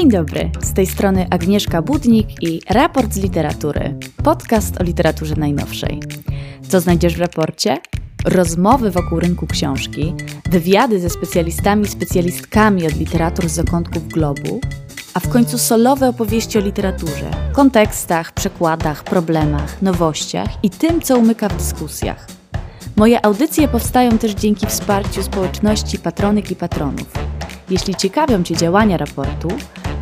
Dzień dobry, z tej strony Agnieszka Budnik i Raport z Literatury, podcast o literaturze najnowszej. Co znajdziesz w raporcie? Rozmowy wokół rynku książki, wywiady ze specjalistami i specjalistkami od literatur z zakątków globu, a w końcu solowe opowieści o literaturze, kontekstach, przekładach, problemach, nowościach i tym, co umyka w dyskusjach. Moje audycje powstają też dzięki wsparciu społeczności patronek i patronów. Jeśli ciekawią Cię działania raportu,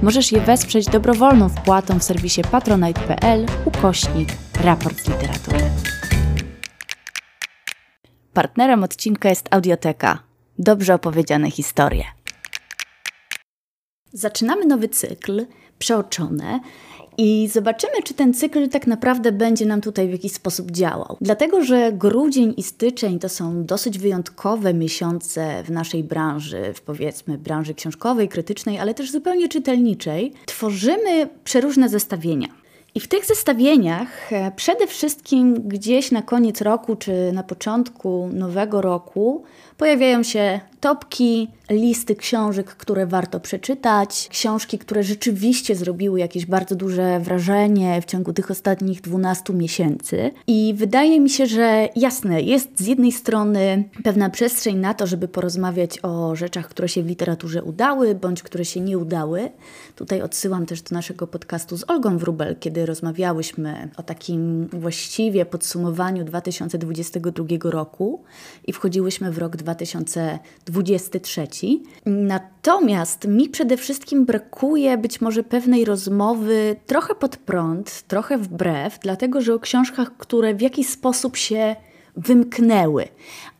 możesz je wesprzeć dobrowolną wpłatą w serwisie patronite.pl ukośnik raport literatury. Partnerem odcinka jest Audioteka. Dobrze opowiedziane historie. Zaczynamy nowy cykl, przeoczone, i zobaczymy, czy ten cykl tak naprawdę będzie nam tutaj w jakiś sposób działał. Dlatego, że grudzień i styczeń to są dosyć wyjątkowe miesiące w naszej branży, w powiedzmy branży książkowej, krytycznej, ale też zupełnie czytelniczej. Tworzymy przeróżne zestawienia. I w tych zestawieniach e, przede wszystkim gdzieś na koniec roku czy na początku nowego roku pojawiają się topki, listy książek, które warto przeczytać, książki, które rzeczywiście zrobiły jakieś bardzo duże wrażenie w ciągu tych ostatnich 12 miesięcy. I wydaje mi się, że jasne, jest z jednej strony pewna przestrzeń na to, żeby porozmawiać o rzeczach, które się w literaturze udały, bądź które się nie udały. Tutaj odsyłam też do naszego podcastu z Olgą Wrubel, kiedy rozmawiałyśmy o takim właściwie podsumowaniu 2022 roku i wchodziłyśmy w rok 2023. Natomiast mi przede wszystkim brakuje być może pewnej rozmowy trochę pod prąd, trochę wbrew, dlatego że o książkach, które w jakiś sposób się wymknęły.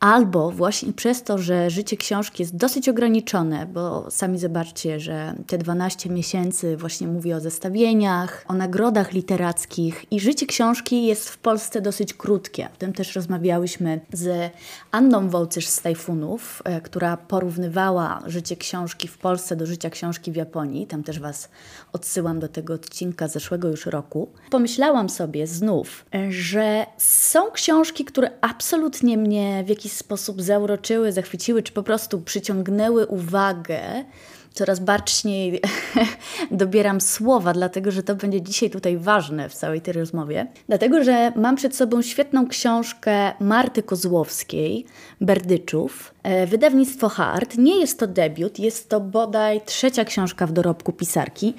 Albo właśnie przez to, że życie książki jest dosyć ograniczone, bo sami zobaczcie, że te 12 miesięcy właśnie mówię o zestawieniach, o nagrodach literackich i życie książki jest w Polsce dosyć krótkie. O tym też rozmawiałyśmy z Anną Wołcysz z Tajfunów, e, która porównywała życie książki w Polsce do życia książki w Japonii. Tam też Was odsyłam do tego odcinka zeszłego już roku. Pomyślałam sobie znów, e, że są książki, które absolutnie mnie w jakiś sposób zauroczyły, zachwyciły, czy po prostu przyciągnęły uwagę. Coraz baczniej dobieram słowa, dlatego że to będzie dzisiaj tutaj ważne w całej tej rozmowie. Dlatego, że mam przed sobą świetną książkę Marty Kozłowskiej, Berdyczów, e, wydawnictwo Hart. Nie jest to debiut, jest to bodaj trzecia książka w dorobku pisarki.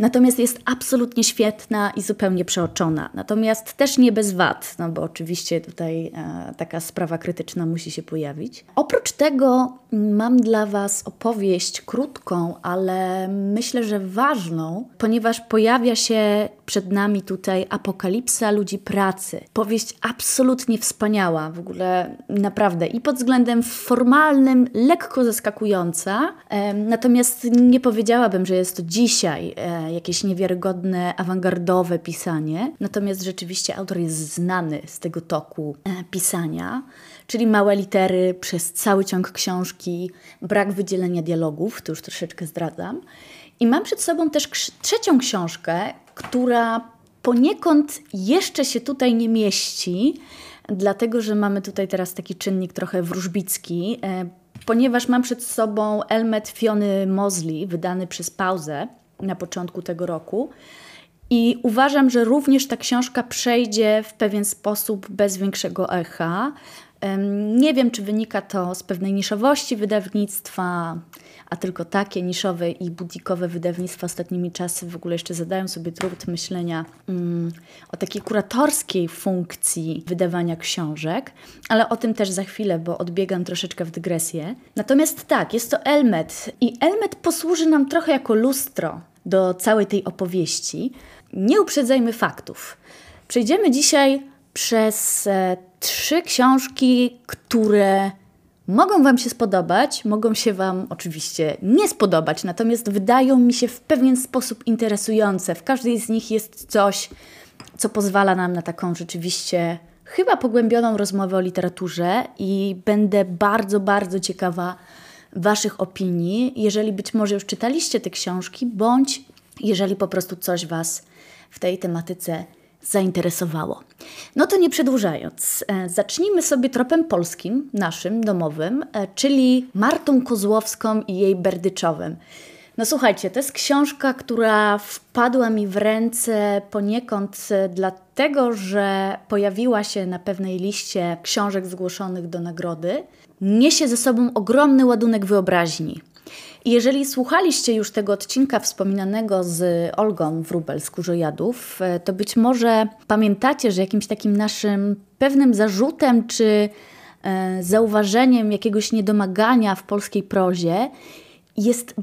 Natomiast jest absolutnie świetna i zupełnie przeoczona. Natomiast też nie bez wad, no bo oczywiście tutaj e, taka sprawa krytyczna musi się pojawić. Oprócz tego mam dla Was opowieść krótką, ale myślę, że ważną, ponieważ pojawia się przed nami tutaj Apokalipsa ludzi pracy. Powieść absolutnie wspaniała, w ogóle naprawdę i pod względem formalnym lekko zaskakująca. E, natomiast nie powiedziałabym, że jest to dzisiaj e, jakieś niewiarygodne, awangardowe pisanie. Natomiast rzeczywiście autor jest znany z tego toku e, pisania, czyli małe litery przez cały ciąg książki, brak wydzielenia dialogów, to już troszeczkę zdradzam. I mam przed sobą też trzecią książkę, która poniekąd jeszcze się tutaj nie mieści, dlatego że mamy tutaj teraz taki czynnik trochę wróżbicki, e, ponieważ mam przed sobą Elmet Fiony Mosley, wydany przez Pauzę na początku tego roku. I uważam, że również ta książka przejdzie w pewien sposób bez większego echa. Nie wiem, czy wynika to z pewnej niszowości wydawnictwa, a tylko takie niszowe i budikowe wydawnictwa ostatnimi czasy w ogóle jeszcze zadają sobie trud myślenia mm, o takiej kuratorskiej funkcji wydawania książek, ale o tym też za chwilę, bo odbiegam troszeczkę w dygresję. Natomiast tak, jest to Elmet i Elmet posłuży nam trochę jako lustro do całej tej opowieści. Nie uprzedzajmy faktów. Przejdziemy dzisiaj przez e, trzy książki, które mogą Wam się spodobać, mogą się Wam oczywiście nie spodobać, natomiast wydają mi się w pewien sposób interesujące. W każdej z nich jest coś, co pozwala nam na taką rzeczywiście chyba pogłębioną rozmowę o literaturze i będę bardzo, bardzo ciekawa Waszych opinii, jeżeli być może już czytaliście te książki, bądź jeżeli po prostu coś Was w tej tematyce zainteresowało. No to nie przedłużając, e, zacznijmy sobie tropem polskim, naszym, domowym, e, czyli Martą Kozłowską i jej Berdyczowem. No słuchajcie, to jest książka, która wpadła mi w ręce poniekąd dlatego, że pojawiła się na pewnej liście książek zgłoszonych do nagrody. Niesie ze sobą ogromny ładunek wyobraźni. Jeżeli słuchaliście już tego odcinka wspominanego z Olgą Wrubel z Kurzojadów, e, to być może pamiętacie, że jakimś takim naszym pewnym zarzutem czy e, zauważeniem jakiegoś niedomagania w polskiej prozie jest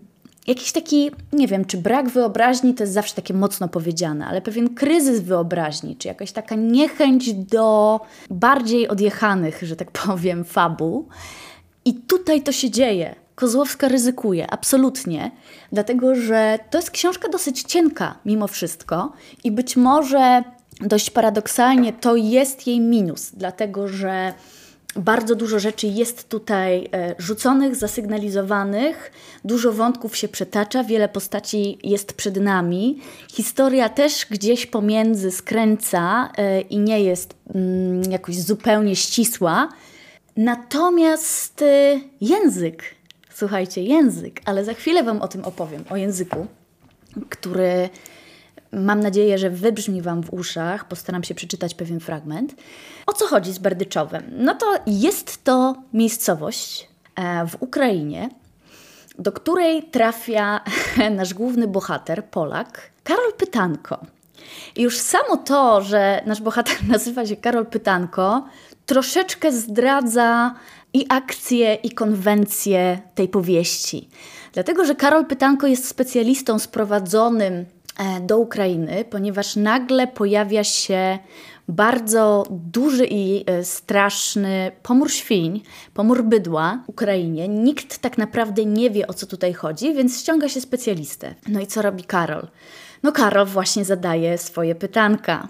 jakiś taki, nie wiem, czy brak wyobraźni to jest zawsze takie mocno powiedziane, ale pewien kryzys wyobraźni, czy jakaś taka niechęć do bardziej odjechanych, że tak powiem, fabuł. I tutaj to się dzieje. Kozłowska ryzykuje, absolutnie, dlatego że to jest książka dosyć cienka mimo wszystko i być może dość paradoksalnie to jest jej minus, dlatego że bardzo dużo rzeczy jest tutaj e, rzuconych, zasygnalizowanych, dużo wątków się przetacza, wiele postaci jest przed nami. Historia też gdzieś pomiędzy skręca e, i nie jest mm, jakoś zupełnie ścisła. Natomiast e, język, słuchajcie, język, ale za chwilę Wam o tym opowiem, o języku, który Mam nadzieję, że wybrzmi Wam w uszach. Postaram się przeczytać pewien fragment. O co chodzi z Berdyczowem? No to jest to miejscowość e, w Ukrainie, do której trafia nasz główny bohater, Polak, Karol Pytanko. I już samo to, że nasz bohater nazywa się Karol Pytanko, troszeczkę zdradza i akcje, i konwencje tej powieści. Dlatego, że Karol Pytanko jest specjalistą sprowadzonym E, do Ukrainy, ponieważ nagle pojawia się bardzo duży i e, straszny pomór świń, pomór bydła w Ukrainie. Nikt tak naprawdę nie wie o co tutaj chodzi, więc ściąga się specjalistę. No i co robi Karol? No Karol właśnie zadaje swoje pytanka.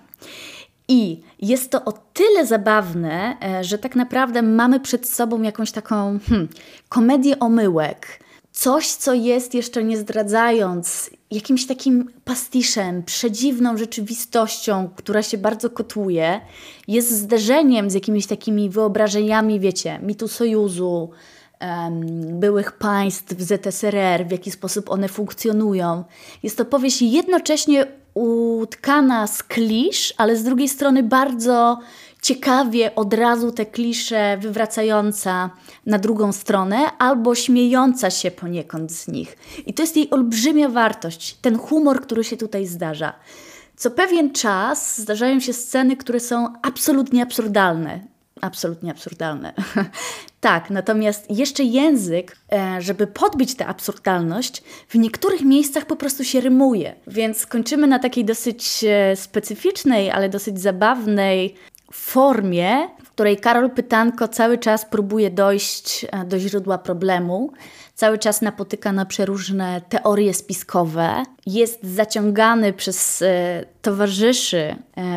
I jest to o tyle zabawne, e, że tak naprawdę mamy przed sobą jakąś taką hmm, komedię omyłek coś, co jest jeszcze nie zdradzając, jakimś takim pastiszem, przedziwną rzeczywistością, która się bardzo kotłuje, jest zderzeniem z jakimiś takimi wyobrażeniami, wiecie, mitu Sojuzu, um, byłych państw ZSRR, w jaki sposób one funkcjonują. Jest to powieść jednocześnie utkana z klisz, ale z drugiej strony bardzo ciekawie od razu te klisze wywracająca na drugą stronę albo śmiejąca się poniekąd z nich. I to jest jej olbrzymia wartość, ten humor, który się tutaj zdarza. Co pewien czas zdarzają się sceny, które są absolutnie absurdalne. Absolutnie absurdalne. tak, natomiast jeszcze język, e, żeby podbić tę absurdalność, w niektórych miejscach po prostu się rymuje. Więc kończymy na takiej dosyć e, specyficznej, ale dosyć zabawnej formie, w której Karol Pytanko cały czas próbuje dojść e, do źródła problemu, cały czas napotyka na przeróżne teorie spiskowe, jest zaciągany przez towarzyszy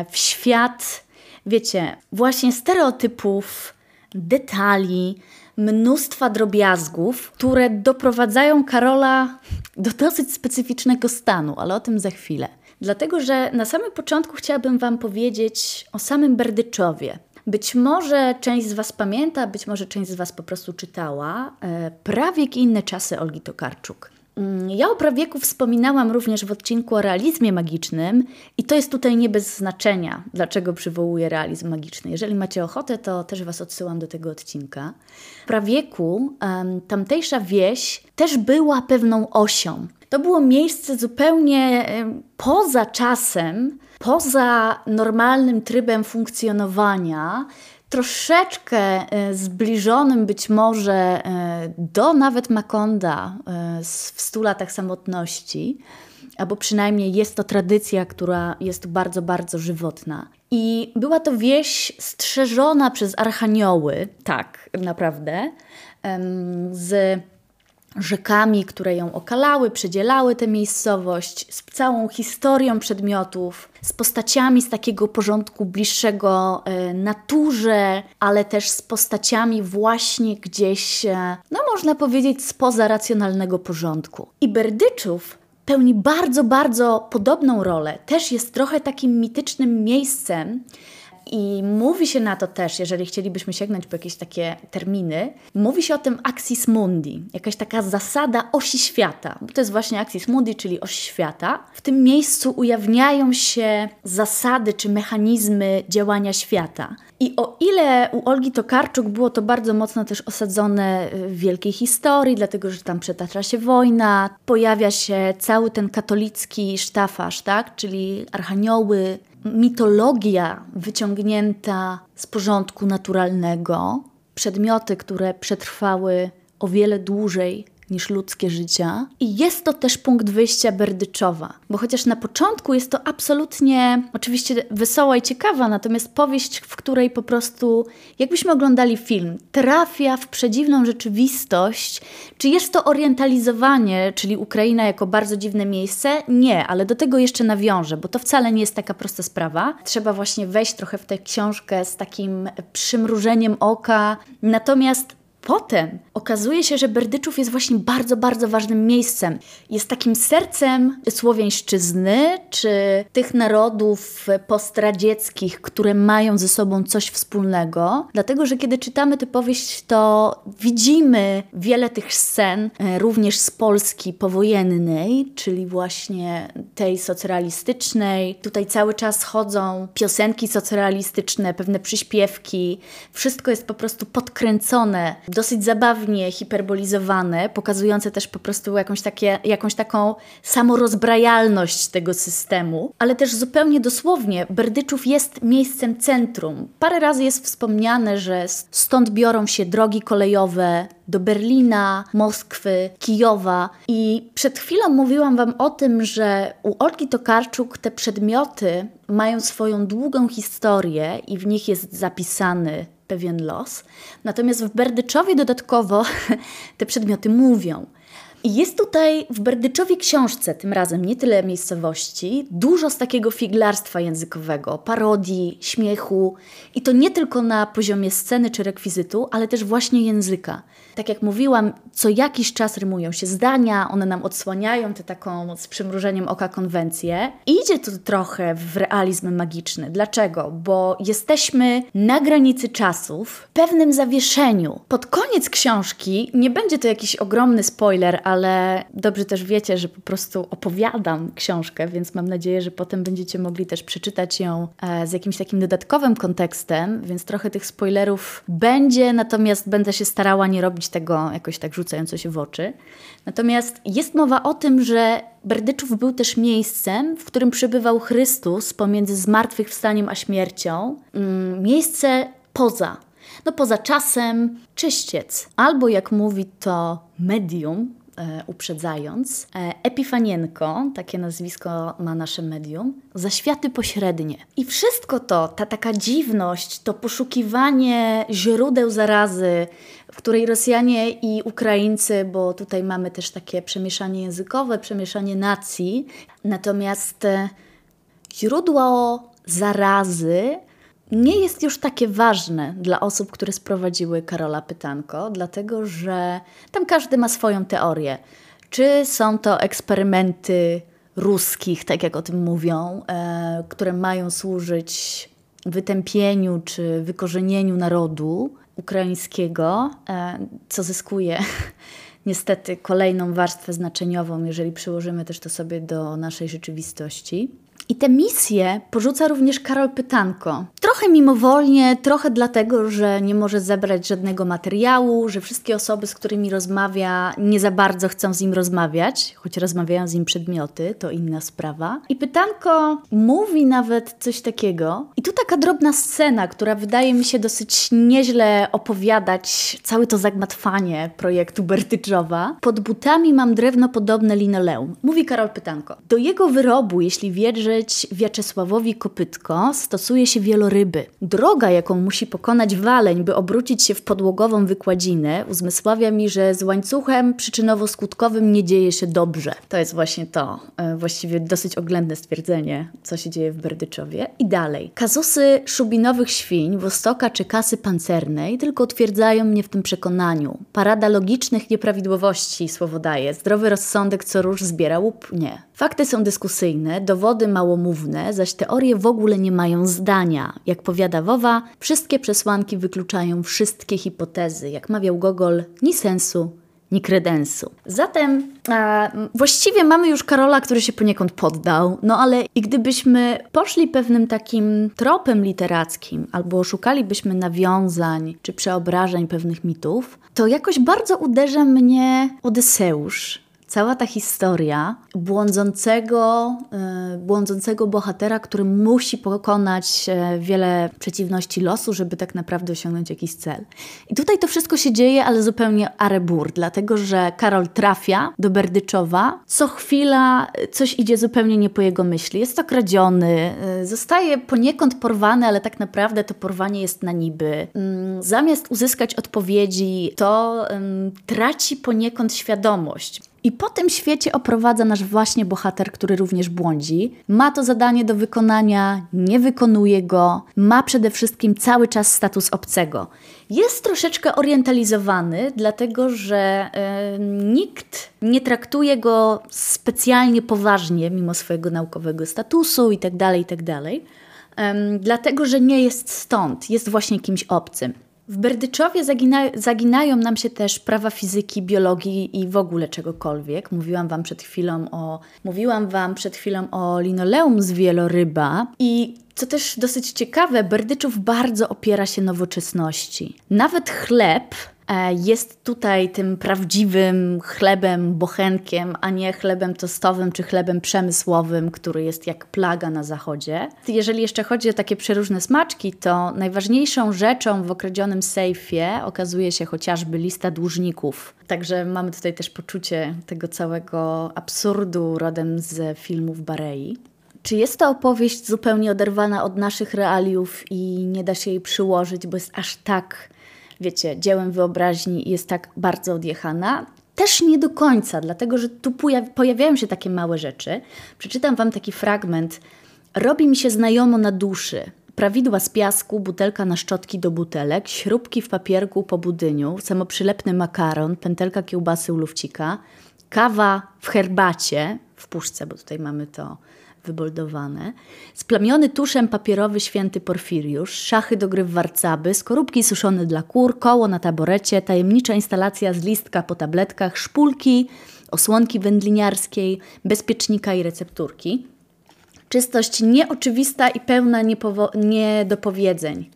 w świat, wiecie, właśnie stereotypów, detali, mnóstwa drobiazgów, które doprowadzają Karola do dosyć specyficznego stanu, ale o tym za chwilę. Dlatego, że na samym początku chciałabym Wam powiedzieć o samym Berdyczowie. Być może część z Was pamięta, być może część z Was po prostu czytała e, Prawiek i inne czasy Olgi Tokarczuk. Mm, ja o prawieku wspominałam również w odcinku o realizmie magicznym i to jest tutaj nie bez znaczenia, dlaczego przywołuję realizm magiczny. Jeżeli macie ochotę, to też Was odsyłam do tego odcinka. W prawieku tamtejsza wieś też była pewną osią. To było miejsce zupełnie poza czasem, poza normalnym trybem funkcjonowania, troszeczkę e, zbliżonym być może e, do nawet Makonda e, w stu latach samotności, albo przynajmniej jest to tradycja, która jest bardzo, bardzo żywotna. I była to wieś strzeżona przez archanioły, tak naprawdę, z rzekami, które ją okalały, przedzielały tę miejscowość, z całą historią przedmiotów, z postaciami z takiego porządku bliższego e, naturze, ale też z postaciami właśnie gdzieś, e, no można powiedzieć, spoza racjonalnego porządku. I Berdyczów pełni bardzo, bardzo podobną rolę. Też jest trochę takim mitycznym miejscem, I mówi się na to też, jeżeli chcielibyśmy sięgnąć po jakieś takie terminy, mówi się o tym axis mundi, jakaś taka zasada osi świata. Bo to jest właśnie axis mundi, czyli oś świata. W tym miejscu ujawniają się zasady czy mechanizmy działania świata. I o ile u Olgi Tokarczuk było to bardzo mocno też osadzone w wielkiej historii, dlatego że tam przetacza się wojna, pojawia się cały ten katolicki sztafasz, tak? czyli archanioły, mitologia wyciągnięta z porządku naturalnego, przedmioty, które przetrwały o wiele dłużej niż ludzkie życia. I jest to też punkt wyjścia Berdyczowa, bo chociaż na początku jest to absolutnie, oczywiście wesoła i ciekawa, natomiast powieść, w której po prostu, jakbyśmy oglądali film, trafia w przedziwną rzeczywistość. Czy jest to orientalizowanie, czyli Ukraina jako bardzo dziwne miejsce? Nie, ale do tego jeszcze nawiążę, bo to wcale nie jest taka prosta sprawa. Trzeba właśnie wejść trochę w tę książkę z takim przymrużeniem oka. Natomiast Potem okazuje się, że Berdyczów jest właśnie bardzo, bardzo ważnym miejscem. Jest takim sercem słowiańszczyzny, czy tych narodów postradzieckich, które mają ze sobą coś wspólnego. Dlatego, że kiedy czytamy tę powieść, to widzimy wiele tych scen, e, również z Polski powojennej, czyli właśnie tej socrealistycznej. Tutaj cały czas chodzą piosenki socrealistyczne, pewne przyśpiewki. Wszystko jest po prostu podkręcone dosyć zabawnie hiperbolizowane, pokazujące też po prostu jakąś, takie, jakąś taką samorozbrajalność tego systemu, ale też zupełnie dosłownie Berdyczów jest miejscem centrum. Parę razy jest wspomniane, że stąd biorą się drogi kolejowe do Berlina, Moskwy, Kijowa i przed chwilą mówiłam Wam o tym, że u Olgi Tokarczuk te przedmioty mają swoją długą historię i w nich jest zapisany pewien los. Natomiast w Berdyczowie dodatkowo te przedmioty mówią. Jest tutaj w Berdyczowie książce, tym razem nie tyle miejscowości, dużo z takiego figlarstwa językowego, parodii, śmiechu i to nie tylko na poziomie sceny czy rekwizytu, ale też właśnie języka. Tak jak mówiłam, co jakiś czas rymują się zdania, one nam odsłaniają tę taką z przymrużeniem oka konwencję. Idzie tu trochę w realizm magiczny. Dlaczego? Bo jesteśmy na granicy czasów, w pewnym zawieszeniu. Pod koniec książki, nie będzie to jakiś ogromny spoiler, ale dobrze też wiecie, że po prostu opowiadam książkę, więc mam nadzieję, że potem będziecie mogli też przeczytać ją e, z jakimś takim dodatkowym kontekstem, więc trochę tych spoilerów będzie, natomiast będę się starała nie robić tego jakoś tak rzucająco się w oczy. Natomiast jest mowa o tym, że Berdyczów był też miejscem, w którym przebywał Chrystus pomiędzy zmartwychwstaniem a śmiercią. Mm, miejsce poza no poza czasem czyściec, albo jak mówi to medium, uprzedzając, e, Epifanienko, takie nazwisko ma nasze medium, zaświaty pośrednie. I wszystko to, ta taka dziwność, to poszukiwanie źródeł zarazy, w której Rosjanie i Ukraińcy, bo tutaj mamy też takie przemieszanie językowe, przemieszanie nacji, natomiast e, źródło zarazy nie jest już takie ważne dla osób, które sprowadziły Karola Pytanko, dlatego że tam każdy ma swoją teorię. Czy są to eksperymenty ruskich, tak jak o tym mówią, e, które mają służyć wytępieniu czy wykorzenieniu narodu ukraińskiego, e, co zyskuje niestety kolejną warstwę znaczeniową, jeżeli przyłożymy też to sobie do naszej rzeczywistości. I tę misję porzuca również Karol Pytanko. Trochę mimowolnie, trochę dlatego, że nie może zebrać żadnego materiału, że wszystkie osoby, z którymi rozmawia, nie za bardzo chcą z nim rozmawiać, choć rozmawiają z nim przedmioty, to inna sprawa. I Pytanko mówi nawet coś takiego. I tu taka drobna scena, która wydaje mi się dosyć nieźle opowiadać całe to zagmatwanie projektu Bertyczowa. Pod butami mam drewno podobne linoleum. Mówi Karol Pytanko. Do jego wyrobu, jeśli wierzyć Wiaczesławowi Kopytko stosuje się wieloryby. Droga, jaką musi pokonać waleń, by obrócić się w podłogową wykładzinę, uzmysławia mi, że z łańcuchem przyczynowo-skutkowym nie dzieje się dobrze. To jest właśnie to, e, właściwie dosyć oględne stwierdzenie, co się dzieje w Berdyczowie. I dalej. Kazusy szubinowych świń, Wostoka czy kasy pancernej tylko utwierdzają mnie w tym przekonaniu. Parada logicznych nieprawidłowości, słowo daje. Zdrowy rozsądek co róż zbiera łup? Nie. Fakty są dyskusyjne, dowody małomówne, zaś teorie w ogóle nie mają zdania. Jak powiada Wowa, wszystkie przesłanki wykluczają wszystkie hipotezy. Jak mawiał Gogol, ni sensu, ni kredensu. Zatem e, właściwie mamy już Karola, który się poniekąd poddał, no ale i gdybyśmy poszli pewnym takim tropem literackim, albo szukalibyśmy nawiązań czy przeobrażeń pewnych mitów, to jakoś bardzo uderza mnie Odyseusz cała ta historia błądzącego, e, błądzącego bohatera, który musi pokonać e, wiele przeciwności losu, żeby tak naprawdę osiągnąć jakiś cel. I tutaj to wszystko się dzieje, ale zupełnie arebur, dlatego że Karol trafia do Berdyczowa, co chwila coś idzie zupełnie nie po jego myśli. Jest to kradziony, e, zostaje poniekąd porwany, ale tak naprawdę to porwanie jest na niby. Mm, zamiast uzyskać odpowiedzi, to traci poniekąd świadomość. I po tym świecie oprowadza nasz właśnie bohater, który również błądzi. Ma to zadanie do wykonania, nie wykonuje go, ma przede wszystkim cały czas status obcego. Jest troszeczkę orientalizowany, dlatego że nikt nie traktuje go specjalnie poważnie, mimo swojego naukowego statusu itd., itd., tak dlatego że nie jest stąd, jest właśnie kimś obcym. W Berdyczowie zagina, zaginają nam się też prawa fizyki, biologii i w ogóle czegokolwiek. Mówiłam wam przed chwilą o, mówiłam wam przed chwilą o linoleum z wieloryba i co też dosyć ciekawe, Berdyczów bardzo opiera się nowoczesności. Nawet chleb jest tutaj tym prawdziwym chlebem, bochenkiem, a nie chlebem tostowym czy chlebem przemysłowym, który jest jak plaga na zachodzie. Jeżeli jeszcze chodzi o takie przeróżne smaczki, to najważniejszą rzeczą w okradzionym sejfie okazuje się chociażby lista dłużników. Także mamy tutaj też poczucie tego całego absurdu rodem z filmów Barei. Czy jest to opowieść zupełnie oderwana od naszych realiów i nie da się jej przyłożyć, bo jest aż tak wiecie, dziełem wyobraźni jest tak bardzo odjechana. Też nie do końca, dlatego że tu pojawiają się takie małe rzeczy. Przeczytam Wam taki fragment. Robi mi się znajomo na duszy. Prawidła z piasku, butelka na szczotki do butelek, śrubki w papierku po budyniu, samoprzylepny makaron, pętelka kiełbasy u lufcika, kawa w herbacie, w puszce, bo tutaj mamy to wyboldowane, splamiony tuszem papierowy święty Porfiriusz, szachy do gry w warcaby, skorupki suszone dla kur, koło na taborecie, tajemnicza instalacja z listka po tabletkach, szpulki, osłonki wędliniarskiej, bezpiecznika i recepturki. Czystość nieoczywista i pełna niedopowiedzeń.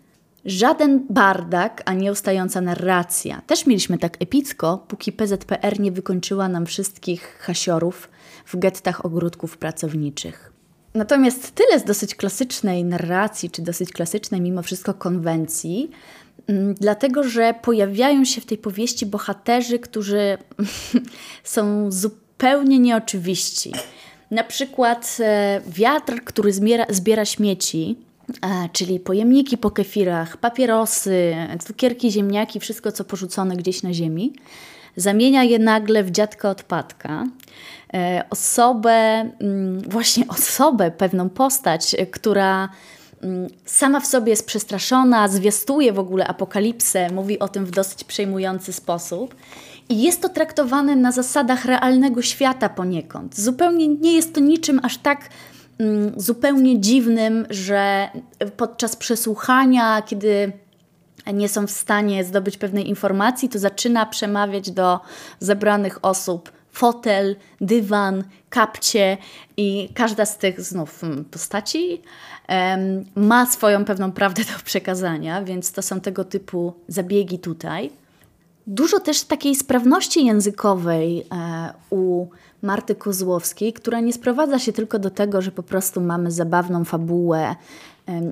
Żaden bardak, a nieustająca narracja. Też mieliśmy tak epicko, póki PZPR nie wykończyła nam wszystkich hasiorów w gettach ogródków pracowniczych. Natomiast tyle z dosyć klasycznej narracji, czy dosyć klasycznej mimo wszystko konwencji, mm, dlatego że pojawiają się w tej powieści bohaterzy, którzy są zupełnie nieoczywiści. Na przykład e, wiatr, który zbiera, śmieci, e, czyli pojemniki po kefirach, papierosy, cukierki, ziemniaki, wszystko co porzucone gdzieś na ziemi, zamienia je nagle w dziadka odpadka. E, osobę, mm, właśnie osobę, pewną postać, e, która mm, sama w sobie jest przestraszona, zwiastuje w ogóle apokalipsę, mówi o tym w dosyć przejmujący sposób. I jest to traktowane na zasadach realnego świata poniekąd. Zupełnie nie jest to niczym aż tak mm, zupełnie dziwnym, że podczas przesłuchania, kiedy nie są w stanie zdobyć pewnej informacji, to zaczyna przemawiać do zebranych osób fotel, dywan, kapcie i każda z tych znów mm, postaci ma swoją pewną prawdę do przekazania, więc to są tego typu zabiegi tutaj. Dużo też takiej sprawności językowej e, u Marty Kozłowskiej, która nie sprowadza się tylko do tego, że po prostu mamy zabawną fabułę,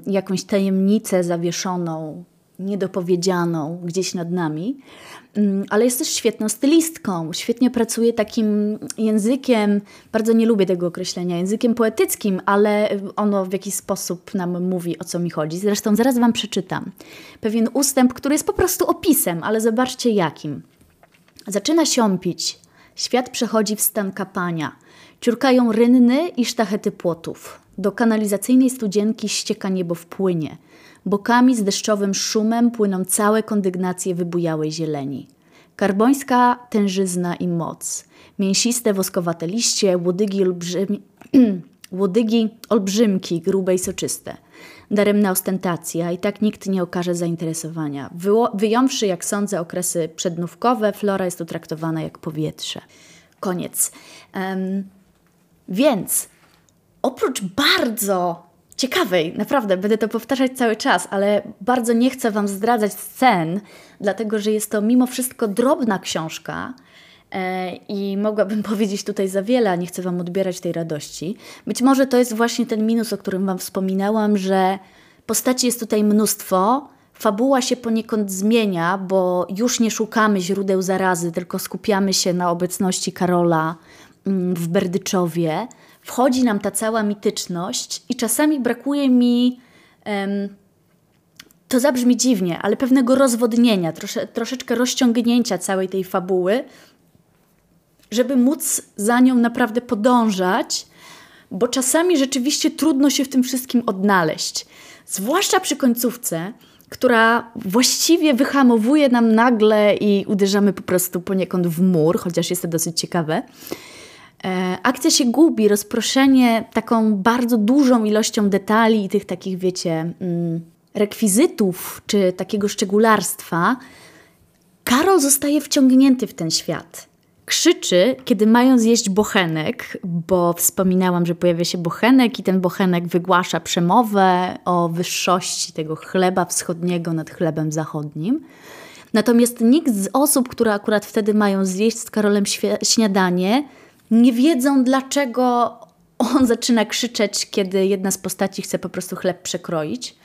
jakąś tajemnicę zawieszoną, niedopowiedzianą gdzieś nad nami, Mm, ale jest też świetną stylistką. Świetnie pracuje takim językiem, bardzo nie lubię tego określenia, językiem poetyckim, ale ono w jakiś sposób nam mówi o co mi chodzi. Zresztą zaraz Wam przeczytam pewien ustęp, który jest po prostu opisem, ale zobaczcie jakim. Zaczyna siąpić. Świat przechodzi w stan kapania. Ciurkają rynny i sztachety płotów. Do kanalizacyjnej studzienki ścieka niebo w płynie. Bokami z deszczowym szumem płyną całe kondygnacje wybujałej zieleni. Karbońska tężyzna i moc. Mięsiste, woskowate liście, łodygi, olbrzymi, łodygi olbrzymki, grube i soczyste. daremna ostentacja i tak nikt nie okaże zainteresowania. wyjąwszy, jak sądzę, okresy przednówkowe, flora jest tu traktowana jak powietrze. Koniec. Um, więc oprócz bardzo ciekawej, naprawdę, będę to powtarzać cały czas, ale bardzo nie chcę Wam zdradzać scen, dlatego że jest to mimo wszystko drobna książka e, i mogłabym powiedzieć tutaj za wiele, a nie chcę Wam odbierać tej radości. Być może to jest właśnie ten minus, o którym Wam wspominałam, że postaci jest tutaj mnóstwo, fabuła się poniekąd zmienia, bo już nie szukamy źródeł zarazy, tylko skupiamy się na obecności Karola mm, w Berdyczowie wchodzi nam ta cała mityczność i czasami brakuje mi. Um, to zabrzmi dziwnie, ale pewnego rozwodnienia, trosze, troszeczkę rozciągnięcia całej tej fabuły, żeby móc za nią naprawdę podążać, bo czasami rzeczywiście trudno się w tym wszystkim odnaleźć. Zwłaszcza przy końcówce, która właściwie wyhamowuje nam nagle i uderzamy po prostu poniekąd w mur, chociaż jest to dosyć ciekawe. E, akcja się gubi, rozproszenie taką bardzo dużą ilością detali i tych takich, wiecie, mm, rekwizytów czy takiego szczególarstwa. Karol zostaje wciągnięty w ten świat. Krzyczy, kiedy mają zjeść bochenek, bo wspominałam, że pojawia się bochenek i ten bochenek wygłasza przemowę o wyższości tego chleba wschodniego nad chlebem zachodnim. Natomiast nikt z osób, które akurat wtedy mają zjeść z Karolem śniadanie, nie wiedzą, dlaczego on zaczyna krzyczeć, kiedy jedna z postaci chce po prostu chleb przekroić.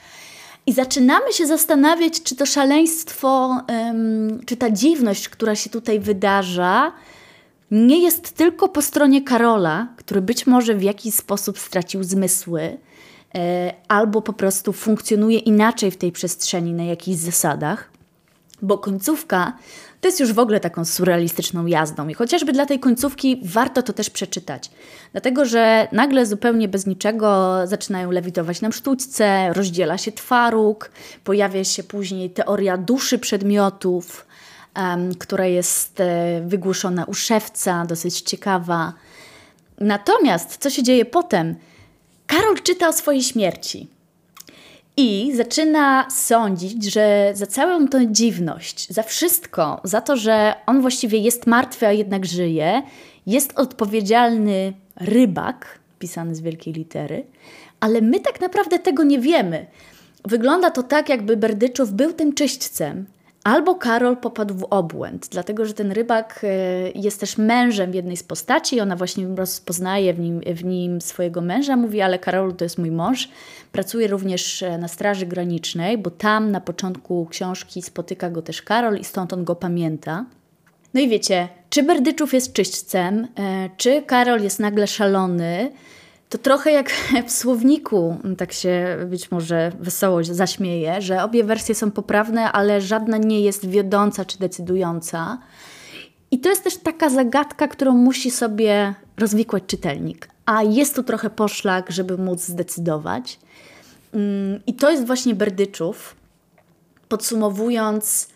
I zaczynamy się zastanawiać, czy to szaleństwo, czy ta dziwność, która się tutaj wydarza, nie jest tylko po stronie Karola, który być może w jakiś sposób stracił zmysły, e, albo po prostu funkcjonuje inaczej w tej przestrzeni na jakichś zasadach, bo końcówka to jest już w ogóle taką surrealistyczną jazdą. I chociażby dla tej końcówki warto to też przeczytać. Dlatego, że nagle zupełnie bez niczego zaczynają lewitować nam sztućce, rozdziela się twaróg, pojawia się później teoria duszy przedmiotów, um, która jest e, wygłuszona u szewca, dosyć ciekawa. Natomiast co się dzieje potem? Karol czyta o swojej śmierci. I zaczyna sądzić, że za całą tę dziwność, za wszystko, za to, że on właściwie jest martwy, a jednak żyje, jest odpowiedzialny rybak, pisany z wielkiej litery, ale my tak naprawdę tego nie wiemy. Wygląda to tak, jakby Berdyczów był tym czyśćcem, Albo Karol popadł w obłęd, dlatego że ten rybak e, jest też mężem jednej z postaci, ona właśnie rozpoznaje w nim, w nim swojego męża, mówi, ale Karol to jest mój mąż. Pracuje również e, na Straży Granicznej, bo tam na początku książki spotyka go też Karol i stąd on go pamięta. No i wiecie, czy Berdyczów jest czyśćcem, e, czy Karol jest nagle szalony, to trochę jak w słowniku, tak się być może wesoło zaśmieje, że obie wersje są poprawne, ale żadna nie jest wiodąca czy decydująca. I to jest też taka zagadka, którą musi sobie rozwikłać czytelnik. A jest tu trochę poszlak, żeby móc zdecydować. Mm, I to jest właśnie Berdyczów. Podsumowując,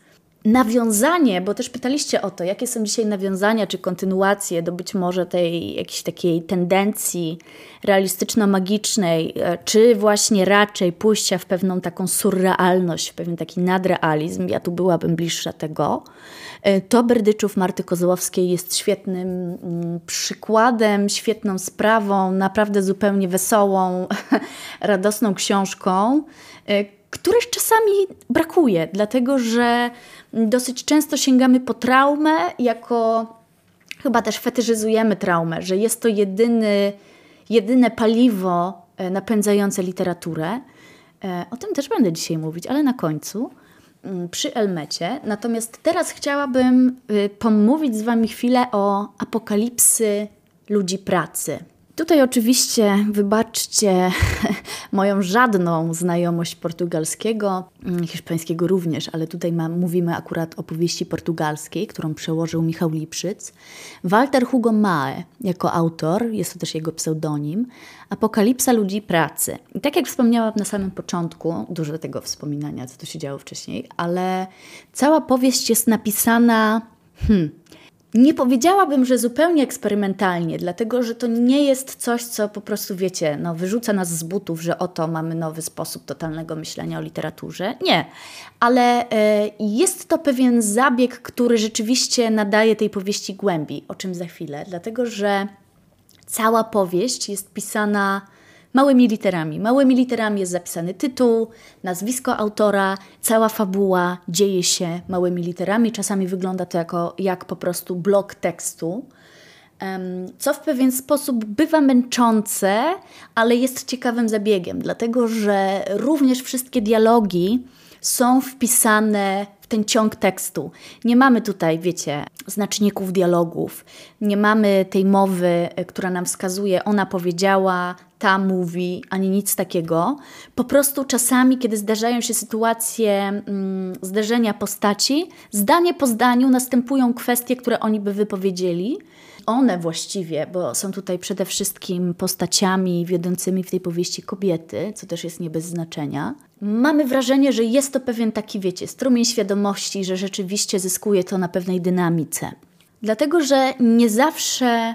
nawiązanie, bo też pytaliście o to, jakie są dzisiaj nawiązania czy kontynuacje do być może tej jakiejś takiej tendencji realistyczno-magicznej, e, czy właśnie raczej pójścia w pewną taką surrealność, w pewien taki nadrealizm. Ja tu byłabym bliższa tego. E, to Berdyczów Marty Kozłowskiej jest świetnym mm, przykładem, świetną sprawą, naprawdę zupełnie wesołą, radosną książką, e, której czasami brakuje, dlatego że dosyć często sięgamy po traumę jako chyba też fetyszyzujemy traumę, że jest to jedyny, jedyne paliwo e, napędzające literaturę. E, o tym też będę dzisiaj mówić, ale na końcu mm, przy Elmecie. Natomiast teraz chciałabym y, pomówić z Wami chwilę o apokalipsy ludzi pracy. Tutaj oczywiście wybaczcie moją żadną znajomość portugalskiego, mm, hiszpańskiego również, ale tutaj ma, mówimy akurat o powieści portugalskiej, którą przełożył Michał Lipszyc. Walter Hugo Mae jako autor, jest to też jego pseudonim, Apokalipsa ludzi pracy. I tak jak wspomniałam na samym początku, dużo tego wspominania, co tu się działo wcześniej, ale cała powieść jest napisana... Hmm, Nie powiedziałabym, że zupełnie eksperymentalnie, dlatego że to nie jest coś, co po prostu, wiecie, no, wyrzuca nas z butów, że oto mamy nowy sposób totalnego myślenia o literaturze. Nie, ale e, jest to pewien zabieg, który rzeczywiście nadaje tej powieści głębi, o czym za chwilę, dlatego że cała powieść jest pisana małymi literami. Małymi literami jest zapisany tytuł, nazwisko autora, cała fabuła dzieje się małymi literami. Czasami wygląda to jako, jak po prostu blok tekstu, co w pewien sposób bywa męczące, ale jest ciekawym zabiegiem, dlatego że również wszystkie dialogi są wpisane ten ciąg tekstu. Nie mamy tutaj, wiecie, znaczników dialogów, nie mamy tej mowy, e, która nam wskazuje, ona powiedziała, ta mówi, ani nic takiego. Po prostu czasami, kiedy zdarzają się sytuacje mm, zderzenia postaci, zdanie po zdaniu następują kwestie, które oni by wypowiedzieli. One właściwie, bo są tutaj przede wszystkim postaciami wiodącymi w tej powieści kobiety, co też jest nie bez znaczenia. Mamy wrażenie, że jest to pewien taki, wiecie, strumień świadomości, że rzeczywiście zyskuje to na pewnej dynamice. Dlatego, że nie zawsze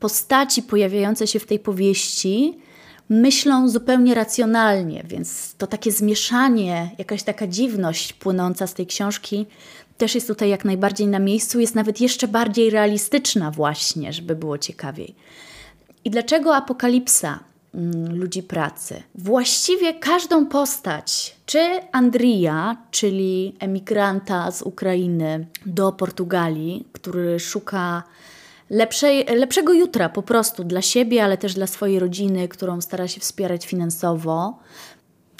postaci pojawiające się w tej powieści myślą zupełnie racjonalnie, więc to takie zmieszanie, jakaś taka dziwność płynąca z tej książki też jest tutaj jak najbardziej na miejscu, jest nawet jeszcze bardziej realistyczna właśnie, żeby było ciekawiej. I dlaczego apokalipsa mm, ludzi pracy? Właściwie każdą postać, czy Andrija, czyli emigranta z Ukrainy do Portugalii, który szuka lepszej, lepszego jutra po prostu dla siebie, ale też dla swojej rodziny, którą stara się wspierać finansowo.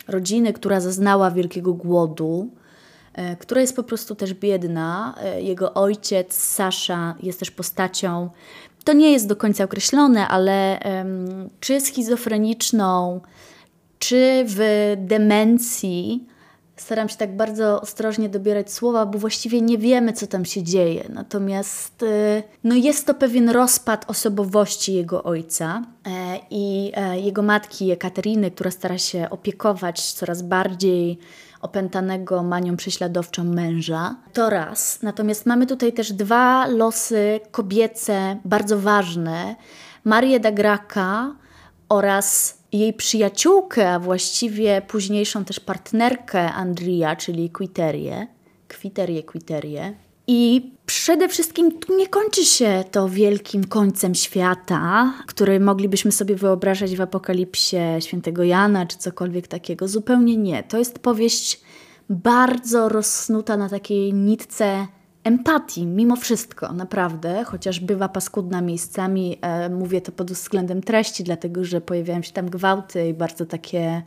Rodziny, która zaznała wielkiego głodu, która jest po prostu też biedna. E, jego ojciec, Sasza, jest też postacią, to nie jest do końca określone, ale um, czy schizofreniczną, czy w demencji, staram się tak bardzo ostrożnie dobierać słowa, bo właściwie nie wiemy, co tam się dzieje. Natomiast y, no jest to pewien rozpad osobowości jego ojca e, i e, jego matki Ekateryny, która stara się opiekować coraz bardziej opętanego manią prześladowczą męża. To raz. Natomiast mamy tutaj też dwa losy kobiece bardzo ważne. Marię da Graca oraz jej przyjaciółkę, a właściwie późniejszą też partnerkę Andria, czyli Quiterię, Kwiterię, Quiterię. I przede wszystkim tu nie kończy się to wielkim końcem świata, który moglibyśmy sobie wyobrażać w apokalipsie świętego Jana czy cokolwiek takiego. Zupełnie nie. To jest powieść bardzo rozsnuta na takiej nitce empatii, mimo wszystko, naprawdę, chociaż bywa paskudna miejscami. E, mówię to pod względem treści, dlatego że pojawiają się tam gwałty i bardzo takie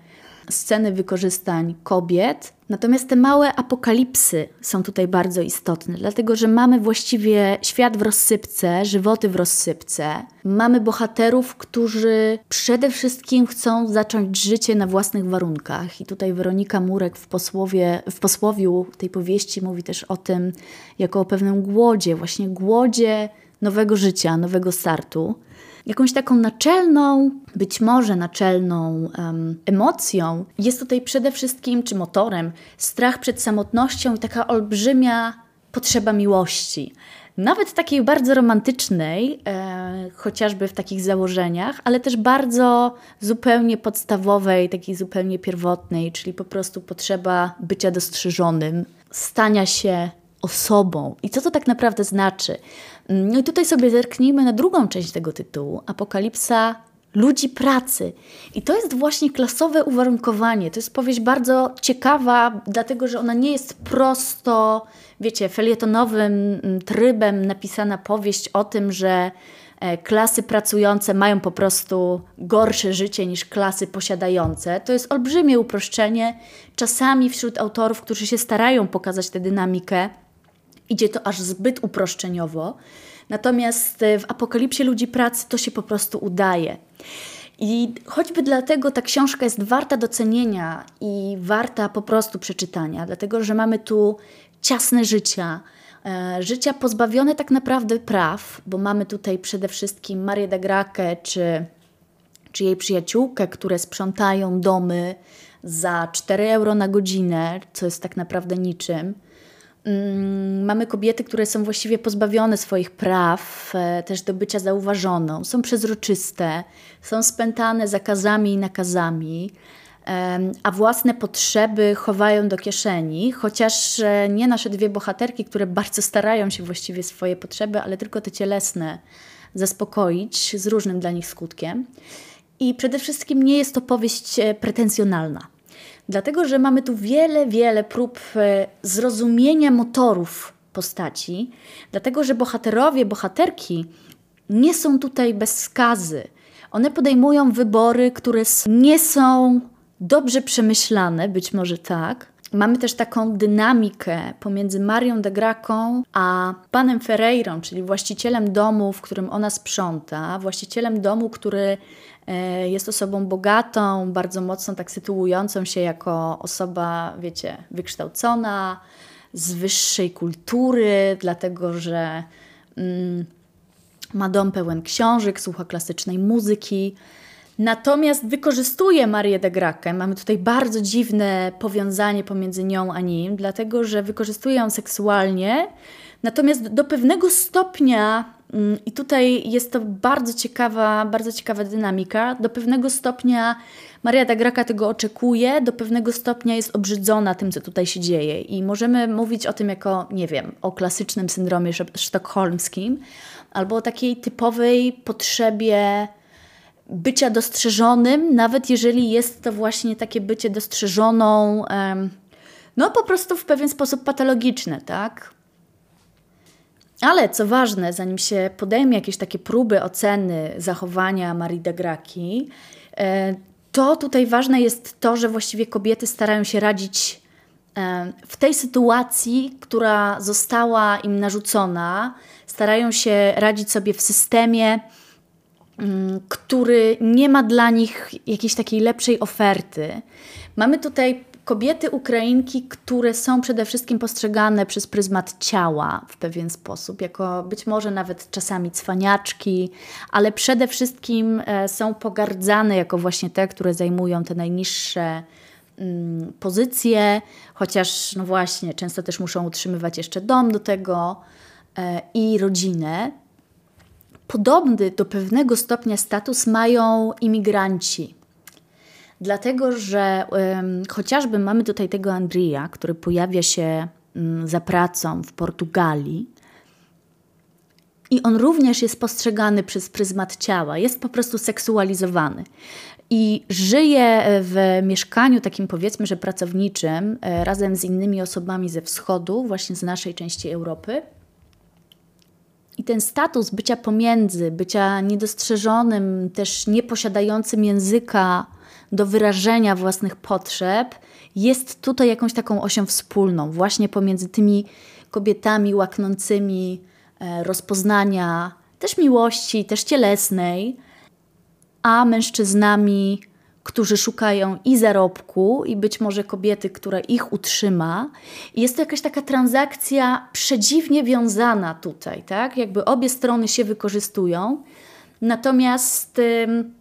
sceny wykorzystań kobiet. Natomiast te małe apokalipsy są tutaj bardzo istotne, dlatego że mamy właściwie świat w rozsypce, żywoty w rozsypce. Mamy bohaterów, którzy przede wszystkim chcą zacząć życie na własnych warunkach. I tutaj Weronika Murek w, posłowie, w posłowiu tej powieści mówi też o tym jako o pewnym głodzie, właśnie głodzie nowego życia, nowego startu. Jakąś taką naczelną, być może naczelną um, emocją jest tutaj przede wszystkim, czy motorem, strach przed samotnością i taka olbrzymia potrzeba miłości. Nawet takiej bardzo romantycznej, e, chociażby w takich założeniach, ale też bardzo zupełnie podstawowej, takiej zupełnie pierwotnej, czyli po prostu potrzeba bycia dostrzeżonym, stania się osobą. I co to tak naprawdę znaczy? No i tutaj sobie zerknijmy na drugą część tego tytułu, Apokalipsa ludzi pracy. I to jest właśnie klasowe uwarunkowanie. To jest powieść bardzo ciekawa, dlatego że ona nie jest prosto, wiecie, felietonowym mm, trybem napisana powieść o tym, że e, klasy pracujące mają po prostu gorsze życie niż klasy posiadające. To jest olbrzymie uproszczenie. Czasami wśród autorów, którzy się starają pokazać tę dynamikę, idzie to aż zbyt uproszczeniowo. Natomiast e, w apokalipsie ludzi pracy to się po prostu udaje. I choćby dlatego ta książka jest warta docenienia i warta po prostu przeczytania, dlatego że mamy tu ciasne życia, e, życia pozbawione tak naprawdę praw, bo mamy tutaj przede wszystkim Marię de Grakę czy, czy jej przyjaciółkę, które sprzątają domy za 4 euro na godzinę, co jest tak naprawdę niczym. Mm, mamy kobiety, które są właściwie pozbawione swoich praw, e, też do bycia zauważoną, są przezroczyste, są spętane zakazami i nakazami, a własne potrzeby chowają do kieszeni, chociaż e, nie nasze dwie bohaterki, które bardzo starają się właściwie swoje potrzeby, ale tylko te cielesne zaspokoić z różnym dla nich skutkiem. I przede wszystkim nie jest to powieść e, pretensjonalna. Dlatego, że mamy tu wiele, wiele prób e, zrozumienia motorów postaci, dlatego, że bohaterowie, bohaterki nie są tutaj bez skazy. One podejmują wybory, które nie są dobrze przemyślane, być może tak. Mamy też taką dynamikę pomiędzy Marią de Graką a panem Ferreirą, czyli właścicielem domu, w którym ona sprząta, właścicielem domu, który jest osobą bogatą, bardzo mocno tak sytuującą się jako osoba, wiecie, wykształcona, z wyższej kultury, dlatego że mm, ma dom pełen książek, słucha klasycznej muzyki. Natomiast wykorzystuje Marię de Grakę. Mamy tutaj bardzo dziwne powiązanie pomiędzy nią a nim, dlatego że wykorzystuje ją seksualnie, natomiast do pewnego stopnia, i tutaj jest to bardzo ciekawa, bardzo ciekawa dynamika, do pewnego stopnia Maria de Graka tego oczekuje, do pewnego stopnia jest obrzydzona tym, co tutaj się dzieje. I możemy mówić o tym jako, nie wiem, o klasycznym syndromie sztokholmskim, albo o takiej typowej potrzebie bycia dostrzeżonym, nawet jeżeli jest to właśnie takie bycie dostrzeżoną, no po prostu w pewien sposób patologiczne, tak? Ale co ważne, zanim się podejmie jakieś takie próby oceny zachowania Marii de Graki, e, to tutaj ważne jest to, że właściwie kobiety starają się radzić w tej sytuacji, która została im narzucona, starają się radzić sobie w systemie, Mm, który nie ma dla nich jakiejś takiej lepszej oferty. Mamy tutaj kobiety Ukrainki, które są przede wszystkim postrzegane przez pryzmat ciała w pewien sposób, jako być może nawet czasami cwaniaczki, ale przede wszystkim e, są pogardzane jako właśnie te, które zajmują te najniższe mm, pozycje, chociaż no właśnie często też muszą utrzymywać jeszcze dom do tego e, i rodzinę. Podobny do pewnego stopnia status mają imigranci. Dlatego, że um, chociażby mamy tutaj tego Andrija, który pojawia się um, za pracą w Portugalii, i on również jest postrzegany przez pryzmat ciała, jest po prostu seksualizowany. I żyje w mieszkaniu takim powiedzmy, że pracowniczym e, razem z innymi osobami ze wschodu, właśnie z naszej części Europy. I ten status bycia pomiędzy, bycia niedostrzeżonym, też nieposiadającym języka do wyrażenia własnych potrzeb, jest tutaj jakąś taką osią wspólną, właśnie pomiędzy tymi kobietami łaknącymi e, rozpoznania, też miłości, też cielesnej, a mężczyznami którzy szukają i zarobku, i być może kobiety, która ich utrzyma. Jest to jakaś taka transakcja przedziwnie wiązana tutaj, tak? Jakby obie strony się wykorzystują. Natomiast ym,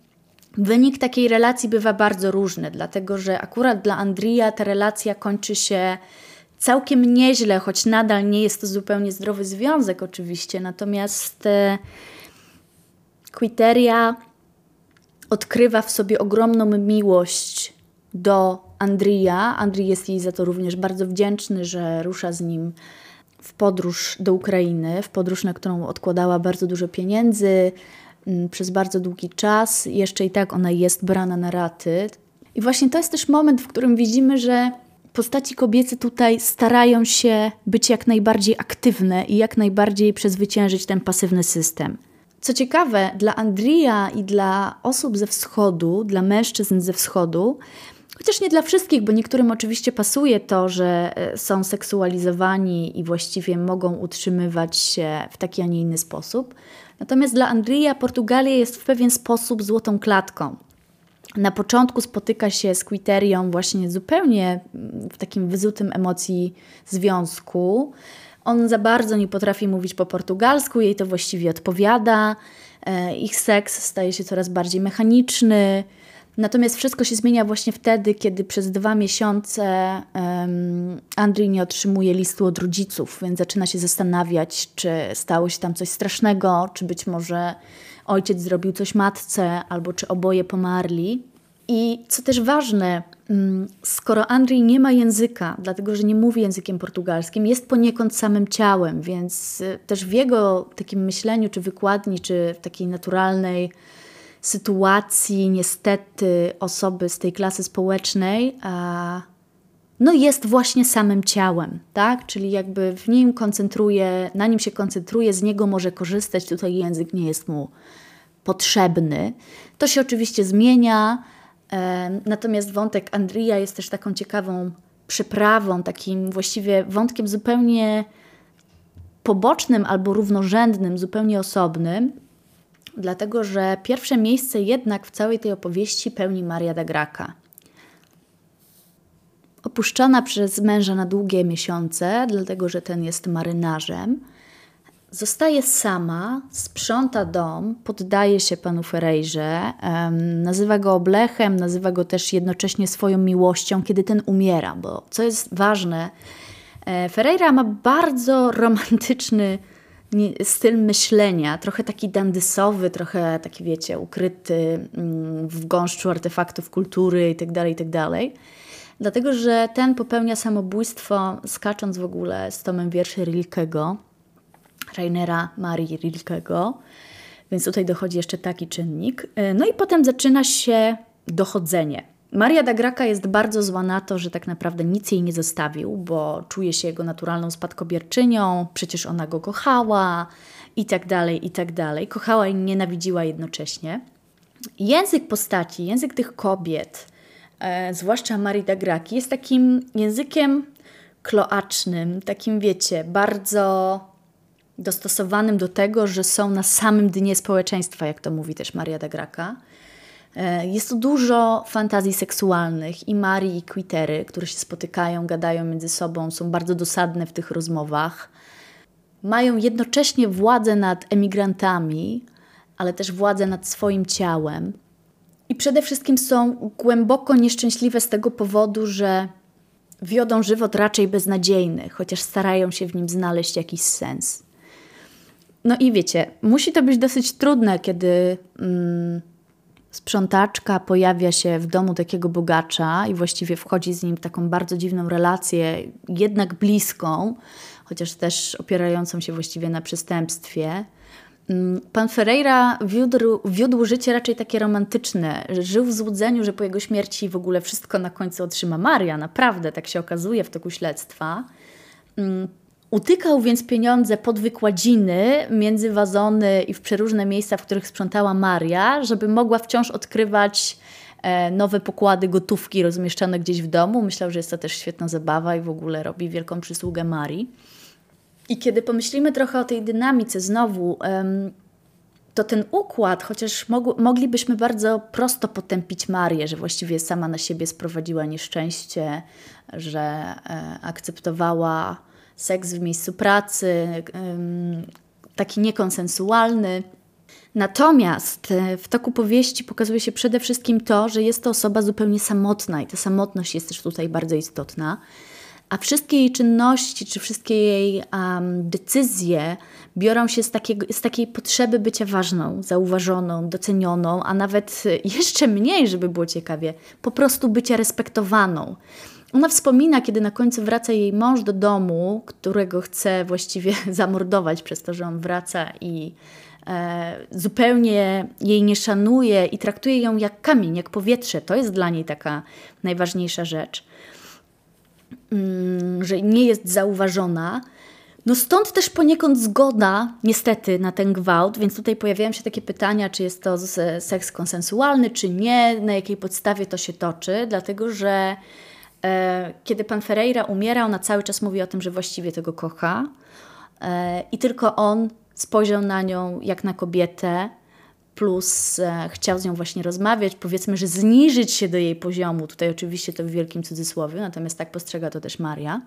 wynik takiej relacji bywa bardzo różny, dlatego że akurat dla Andrija ta relacja kończy się całkiem nieźle, choć nadal nie jest to zupełnie zdrowy związek, oczywiście. Natomiast y, Quiteria odkrywa w sobie ogromną miłość do Andrija. Andrii jest jej za to również bardzo wdzięczny, że rusza z nim w podróż do Ukrainy, w podróż, na którą odkładała bardzo dużo pieniędzy przez bardzo długi czas. Jeszcze i tak ona jest brana na raty. I właśnie to jest też moment, w którym widzimy, że postaci kobiece tutaj starają się być jak najbardziej aktywne i jak najbardziej przezwyciężyć ten pasywny system. Co ciekawe, dla Andrija i dla osób ze wschodu, dla mężczyzn ze wschodu, chociaż nie dla wszystkich, bo niektórym oczywiście pasuje to, że e, są seksualizowani i właściwie mogą utrzymywać się w taki, a nie inny sposób. Natomiast dla Andrija Portugalia jest w pewien sposób złotą klatką. Na początku spotyka się z Quiterią właśnie zupełnie w takim wyzutym emocji związku. On za bardzo nie potrafi mówić po portugalsku, jej to właściwie odpowiada. E, ich seks staje się coraz bardziej mechaniczny. Natomiast wszystko się zmienia właśnie wtedy, kiedy przez dwa miesiące um, Andrzej nie otrzymuje listu od rodziców, więc zaczyna się zastanawiać, czy stało się tam coś strasznego, czy być może ojciec zrobił coś matce, albo czy oboje pomarli. I co też ważne, mm, skoro Andrzej nie ma języka, dlatego że nie mówi językiem portugalskim, jest poniekąd samym ciałem, więc y, też w jego takim myśleniu, czy wykładni, czy w takiej naturalnej sytuacji, niestety, osoby z tej klasy społecznej, no jest właśnie samym ciałem, tak? Czyli jakby w nim koncentruje, na nim się koncentruje, z niego może korzystać, tutaj język nie jest mu potrzebny. To się oczywiście zmienia, natomiast wątek Andrija jest też taką ciekawą przyprawą, takim właściwie wątkiem zupełnie pobocznym albo równorzędnym, zupełnie osobnym, dlatego że pierwsze miejsce jednak w całej tej opowieści pełni Maria da Graca. Opuszczona przez męża na długie miesiące, dlatego że ten jest marynarzem, zostaje sama, sprząta dom, poddaje się panu Ferejrze, nazywa go oblechem, nazywa go też jednocześnie swoją miłością, kiedy ten umiera, bo co jest ważne, e, Ferreira ma bardzo romantyczny styl myślenia, trochę taki dandysowy, trochę taki, wiecie, ukryty mm, w gąszczu artefaktów kultury itd., tak itd., tak dlatego że ten popełnia samobójstwo skacząc w ogóle z tomem wierszy Rilkego, Rainera Marii Rilkego, więc tutaj dochodzi jeszcze taki czynnik. E, no i potem zaczyna się dochodzenie. Maria Dagraka jest bardzo zła na to, że tak naprawdę nic jej nie zostawił, bo czuje się jego naturalną spadkobierczynią, przecież ona go kochała i tak dalej, i tak dalej. Kochała i nienawidziła jednocześnie. Język postaci, język tych kobiet, e, zwłaszcza Marii Dagraki, jest takim językiem kloacznym, takim wiecie, bardzo dostosowanym do tego, że są na samym dnie społeczeństwa, jak to mówi też Maria Dagraka. Jest tu dużo fantazji seksualnych i Marii i Quitery, które się spotykają, gadają między sobą, są bardzo dosadne w tych rozmowach. Mają jednocześnie władzę nad emigrantami, ale też władzę nad swoim ciałem. I przede wszystkim są głęboko nieszczęśliwe z tego powodu, że wiodą żywot raczej beznadziejny, chociaż starają się w nim znaleźć jakiś sens. No i wiecie, musi to być dosyć trudne, kiedy. Mm, sprzątaczka pojawia się w domu takiego bogacza i właściwie wchodzi z nim w taką bardzo dziwną relację, jednak bliską, chociaż też opierającą się właściwie na przestępstwie. Mm, pan Ferreira wiódł, wiódł życie raczej takie romantyczne. Żył w złudzeniu, że po jego śmierci w ogóle wszystko na końcu otrzyma Maria. Naprawdę, tak się okazuje w toku śledztwa. Utykał więc pieniądze pod wykładziny, między wazony i w przeróżne miejsca, w których sprzątała Maria, żeby mogła wciąż odkrywać e, nowe pokłady gotówki rozmieszczone gdzieś w domu. Myślał, że jest to też świetna zabawa i w ogóle robi wielką przysługę Marii. I kiedy pomyślimy trochę o tej dynamice znowu, to ten układ, chociaż moglibyśmy bardzo prosto potępić Marię, że właściwie sama na siebie sprowadziła nieszczęście, że e, akceptowała seks w miejscu pracy, taki niekonsensualny. Natomiast e, w toku powieści pokazuje się przede wszystkim to, że jest to osoba zupełnie samotna i ta samotność jest też tutaj bardzo istotna. A wszystkie jej czynności, czy wszystkie jej um, decyzje biorą się z, takiego, z takiej potrzeby bycia ważną, zauważoną, docenioną, a nawet jeszcze mniej, żeby było ciekawie, po prostu bycia respektowaną. Ona wspomina, kiedy na końcu wraca jej mąż do domu, którego chce właściwie zamordować przez to, że on wraca i e, zupełnie jej nie szanuje i traktuje ją jak kamień, jak powietrze. To jest dla niej taka najważniejsza rzecz, mm, że nie jest zauważona. No stąd też poniekąd zgoda, niestety, na ten gwałt, więc tutaj pojawiają się takie pytania, czy jest to seks konsensualny, czy nie, na jakiej podstawie to się toczy, dlatego że kiedy pan Ferreira umiera, ona cały czas mówi o tym, że właściwie tego kocha. E, I tylko on spojrzał na nią jak na kobietę, plus e, chciał z nią właśnie rozmawiać, powiedzmy, że zniżyć się do jej poziomu. Tutaj oczywiście to w wielkim cudzysłowie, natomiast tak postrzega to też Maria.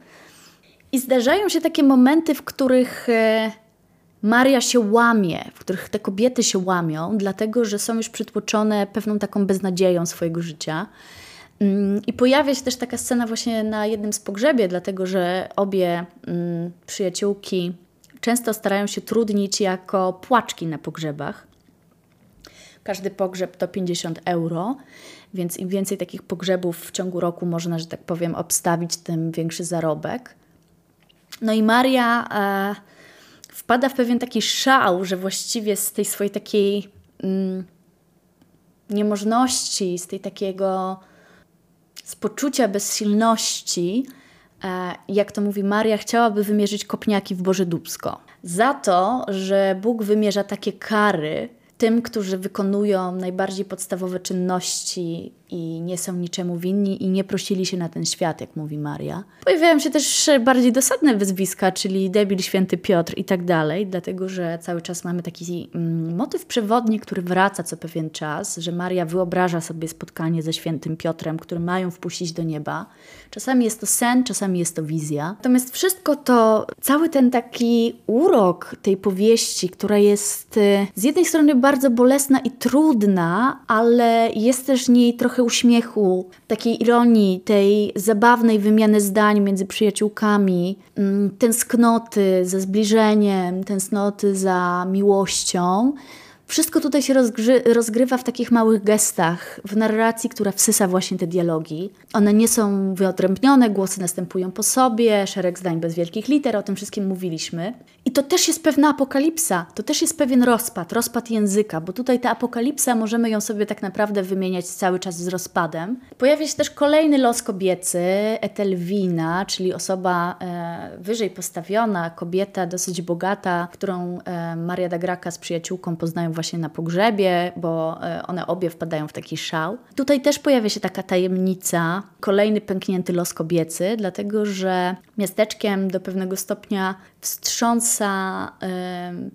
I zdarzają się takie momenty, w których Maria się łamie, w których te kobiety się łamią, dlatego że są już przytłoczone pewną taką beznadzieją swojego życia. Mm, I pojawia się też taka scena właśnie na jednym z pogrzebie, dlatego że obie mm, przyjaciółki często starają się trudnić jako płaczki na pogrzebach. Każdy pogrzeb to 50 euro, więc im więcej takich pogrzebów w ciągu roku można, że tak powiem, obstawić, tym większy zarobek. No i Maria e, wpada w pewien taki szał, że właściwie z tej swojej takiej mm, niemożności, z tej takiego z poczucia bezsilności, e, jak to mówi Maria, chciałaby wymierzyć kopniaki w Boże Dubsko. Za to, że Bóg wymierza takie kary, tym, którzy wykonują najbardziej podstawowe czynności i nie są niczemu winni i nie prosili się na ten świat, jak mówi Maria. Pojawiają się też bardziej dosadne wyzwiska, czyli debil święty Piotr i tak dalej, dlatego że cały czas mamy taki mm, motyw przewodni, który wraca co pewien czas, że Maria wyobraża sobie spotkanie ze świętym Piotrem, który mają wpuścić do nieba. Czasami jest to sen, czasami jest to wizja. Natomiast wszystko to, cały ten taki urok tej powieści, która jest y, z jednej strony bardzo bolesna i trudna, ale jest też niej trochę trochę uśmiechu, takiej ironii, tej zabawnej wymiany zdań między przyjaciółkami, mm, tęsknoty za zbliżeniem, tęsknoty za miłością. Wszystko tutaj się rozgrywa w takich małych gestach, w narracji, która wsysa właśnie te dialogi. One nie są wyodrębnione, głosy następują po sobie, szereg zdań bez wielkich liter, o tym wszystkim mówiliśmy. I to też jest pewna apokalipsa, to też jest pewien rozpad, rozpad języka, bo tutaj ta apokalipsa możemy ją sobie tak naprawdę wymieniać cały czas z rozpadem. Pojawia się też kolejny los kobiecy, Etelwina, czyli osoba e, wyżej postawiona, kobieta dosyć bogata, którą e, Maria da Graca z przyjaciółką poznają właśnie na pogrzebie, bo e, one obie wpadają w taki szał. Tutaj też pojawia się taka tajemnica, kolejny pęknięty los kobiecy, dlatego że miasteczkiem do pewnego stopnia wstrząsa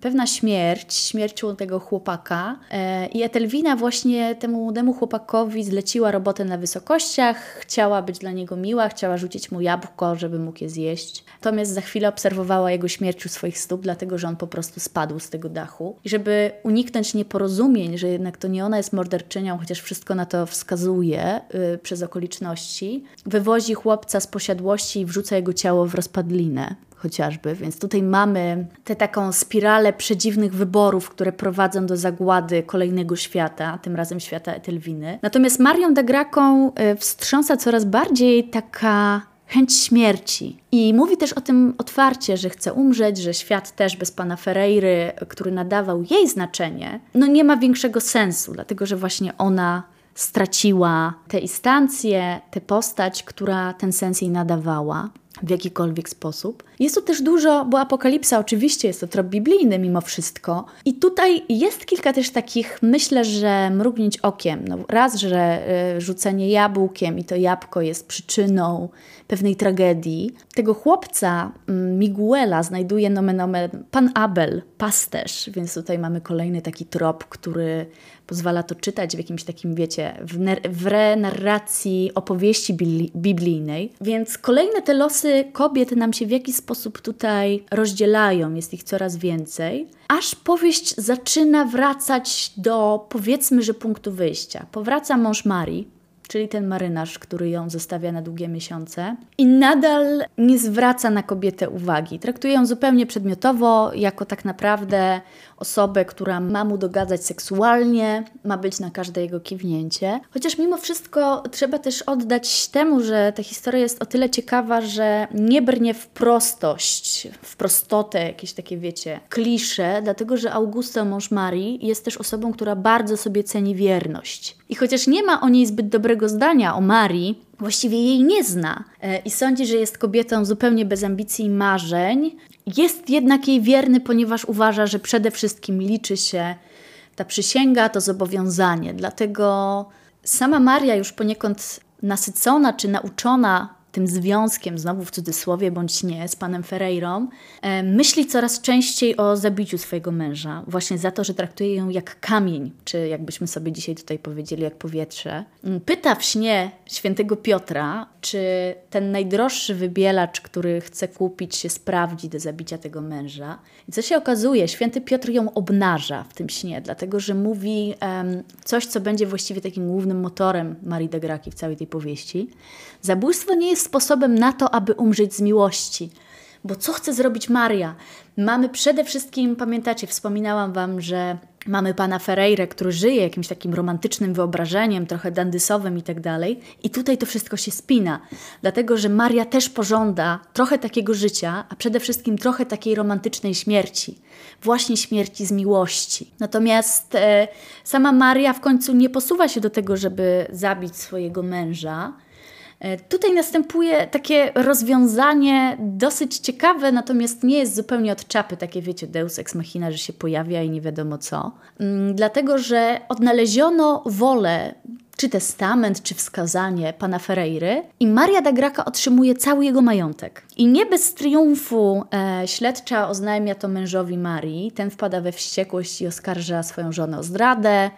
pewna śmierć, śmiercią tego chłopaka. Y, I Etelwina właśnie temu młodemu chłopakowi zleciła robotę na wysokościach, chciała być dla niego miła, chciała rzucić mu jabłko, żeby mógł je zjeść. Natomiast za chwilę obserwowała jego śmierć u swoich stóp, dlatego że on po prostu spadł z tego dachu. I żeby uniknąć nieporozumień, że jednak to nie ona jest morderczynią, chociaż wszystko na to wskazuje y, przez okoliczności, wywozi chłopca z posiadłości i wrzuca jego ciało w rozpadlinę chociażby. Więc tutaj mamy tę taką spiralę przedziwnych wyborów, które prowadzą do zagłady kolejnego świata, tym razem świata Etelwiny. Natomiast Marią de Graką y, wstrząsa coraz bardziej taka chęć śmierci. I mówi też o tym otwarcie, że chce umrzeć, że świat też bez pana Ferreiry, który nadawał jej znaczenie, no nie ma większego sensu, dlatego że właśnie ona straciła tę instancję, tę postać, która ten sens jej nadawała w jakikolwiek sposób. Jest tu też dużo, bo apokalipsa oczywiście jest to trop biblijny mimo wszystko. I tutaj jest kilka też takich, myślę, że mrugnięć okiem. No, raz, że y, rzucenie jabłkiem i to jabłko jest przyczyną pewnej tragedii. Tego chłopca, mm, Miguela, znajduje nomen omen pan Abel, pasterz, więc tutaj mamy kolejny taki trop, który pozwala to czytać w jakimś takim, wiecie, w, w renarracji opowieści biblijnej. Więc kolejne te losy kobiet nam się w jakiś sposób tutaj rozdzielają, jest ich coraz więcej, aż powieść zaczyna wracać do, powiedzmy, że punktu wyjścia. Powraca mąż Marii, czyli ten marynarz, który ją zostawia na długie miesiące, i nadal nie zwraca na kobietę uwagi. Traktuje ją zupełnie przedmiotowo, jako tak naprawdę osobę, która ma mu dogadzać seksualnie, ma być na każde jego kiwnięcie. Chociaż mimo wszystko trzeba też oddać temu, że ta historia jest o tyle ciekawa, że nie brnie w prostość, w prostotę, jakieś takie, wiecie, klisze, dlatego że Augusto, mąż Marii, jest też osobą, która bardzo sobie ceni wierność. I chociaż nie ma o niej zbyt dobrego zdania, o Marii, właściwie jej nie zna e, i sądzi, że jest kobietą zupełnie bez ambicji i marzeń, jest jednak jej wierny, ponieważ uważa, że przede wszystkim liczy się ta przysięga, to zobowiązanie. Dlatego sama Maria, już poniekąd nasycona czy nauczona tym związkiem, znowu w cudzysłowie bądź nie, z panem Ferreirą, myśli coraz częściej o zabiciu swojego męża, właśnie za to, że traktuje ją jak kamień, czy jakbyśmy sobie dzisiaj tutaj powiedzieli, jak powietrze. Mm, pyta w śnie świętego Piotra, czy ten najdroższy wybielacz, który chce kupić, się sprawdzi do zabicia tego męża. I co się okazuje, święty Piotr ją obnaża w tym śnie, dlatego że mówi um, coś, co będzie właściwie takim głównym motorem Marii de Graki w całej tej powieści. Zabójstwo nie jest sposobem na to, aby umrzeć z miłości. Bo co chce zrobić Maria? Mamy przede wszystkim, pamiętacie, wspominałam Wam, że mamy pana Ferreira, który żyje jakimś takim romantycznym wyobrażeniem, trochę dandysowym i tak dalej. I tutaj to wszystko się spina, dlatego że Maria też pożąda trochę takiego życia, a przede wszystkim trochę takiej romantycznej śmierci. Właśnie śmierci z miłości. Natomiast e, sama Maria w końcu nie posuwa się do tego, żeby zabić swojego męża, tutaj następuje takie rozwiązanie dosyć ciekawe, natomiast nie jest zupełnie od czapy, takie wiecie, deus ex machina, że się pojawia i nie wiadomo co. Mm, dlatego, że odnaleziono wolę czy testament, czy wskazanie pana Ferreiry i Maria da Graca otrzymuje cały jego majątek. I nie bez triumfu e, śledcza oznajmia to mężowi Marii, ten wpada we wściekłość i oskarża swoją żonę o zdradę,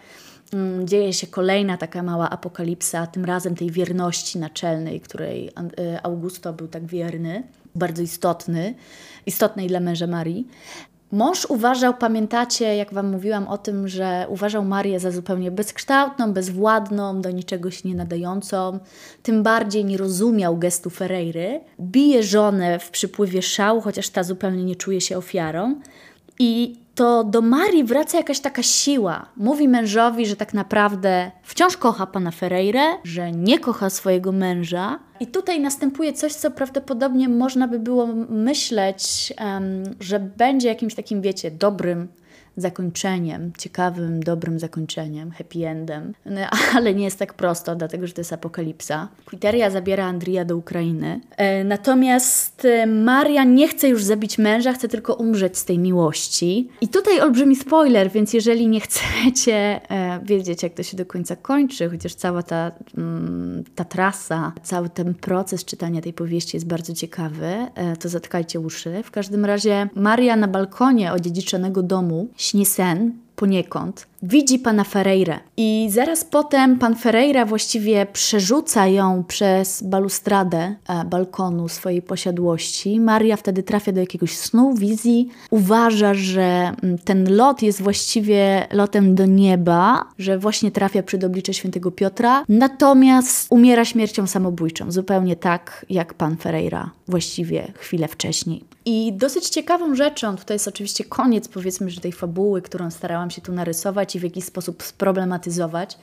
dzieje się kolejna taka mała apokalipsa, tym razem tej wierności naczelnej, której y, Augusto był tak wierny, bardzo istotny, istotnej dla męża Marii. Mąż uważał, pamiętacie, jak Wam mówiłam o tym, że uważał Marię za zupełnie bezkształtną, bezwładną, do niczego się nie nadającą, tym bardziej nie rozumiał gestu Ferreiry. Bije żonę w przypływie szału, chociaż ta zupełnie nie czuje się ofiarą. I to do Marii wraca jakaś taka siła. Mówi mężowi, że tak naprawdę wciąż kocha pana Ferreire, że nie kocha swojego męża. I tutaj następuje coś, co prawdopodobnie można by było myśleć, um, że będzie jakimś takim, wiecie, dobrym zakończeniem, ciekawym, dobrym zakończeniem, happy endem. No, ale nie jest tak prosto, dlatego że to jest apokalipsa. Quiteria zabiera Andrija do Ukrainy. E, natomiast e, Maria nie chce już zabić męża, chce tylko umrzeć z tej miłości. I tutaj olbrzymi spoiler, więc jeżeli nie chcecie e, wiedzieć, jak to się do końca kończy, chociaż cała ta, mm, ta trasa, cały ten proces czytania tej powieści jest bardzo ciekawy, to zatkajcie uszy. W każdym razie Maria na balkonie odziedziczonego domu śni sen poniekąd, widzi pana Ferreira. I zaraz potem pan Ferreira właściwie przerzuca ją przez balustradę e, balkonu swojej posiadłości. Maria wtedy trafia do jakiegoś snu, wizji. Uważa, że mm, ten lot jest właściwie lotem do nieba, że właśnie trafia przed oblicze świętego Piotra. Natomiast umiera śmiercią samobójczą, zupełnie tak jak pan Ferreira właściwie chwilę wcześniej. I dosyć ciekawą rzeczą, tutaj jest oczywiście koniec powiedzmy, że tej fabuły, którą starałam się tu narysować i w jakiś sposób sproblematyzować.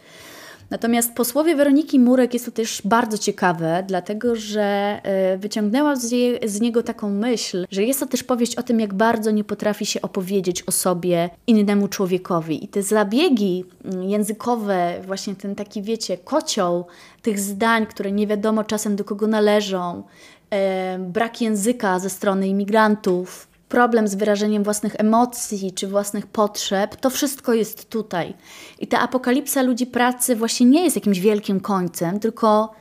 Natomiast posłowie Weroniki Murek jest to też bardzo ciekawe, dlatego że e, wyciągnęłam z, z, niego taką myśl, że jest to też powieść o tym, jak bardzo nie potrafi się opowiedzieć o sobie innemu człowiekowi. I te zabiegi mm, językowe, właśnie ten taki, wiecie, kocioł tych zdań, które nie wiadomo czasem do kogo należą, e, brak języka ze strony imigrantów, problem z wyrażeniem własnych emocji czy własnych potrzeb, to wszystko jest tutaj. I ta apokalipsa ludzi pracy właśnie nie jest jakimś wielkim końcem, tylko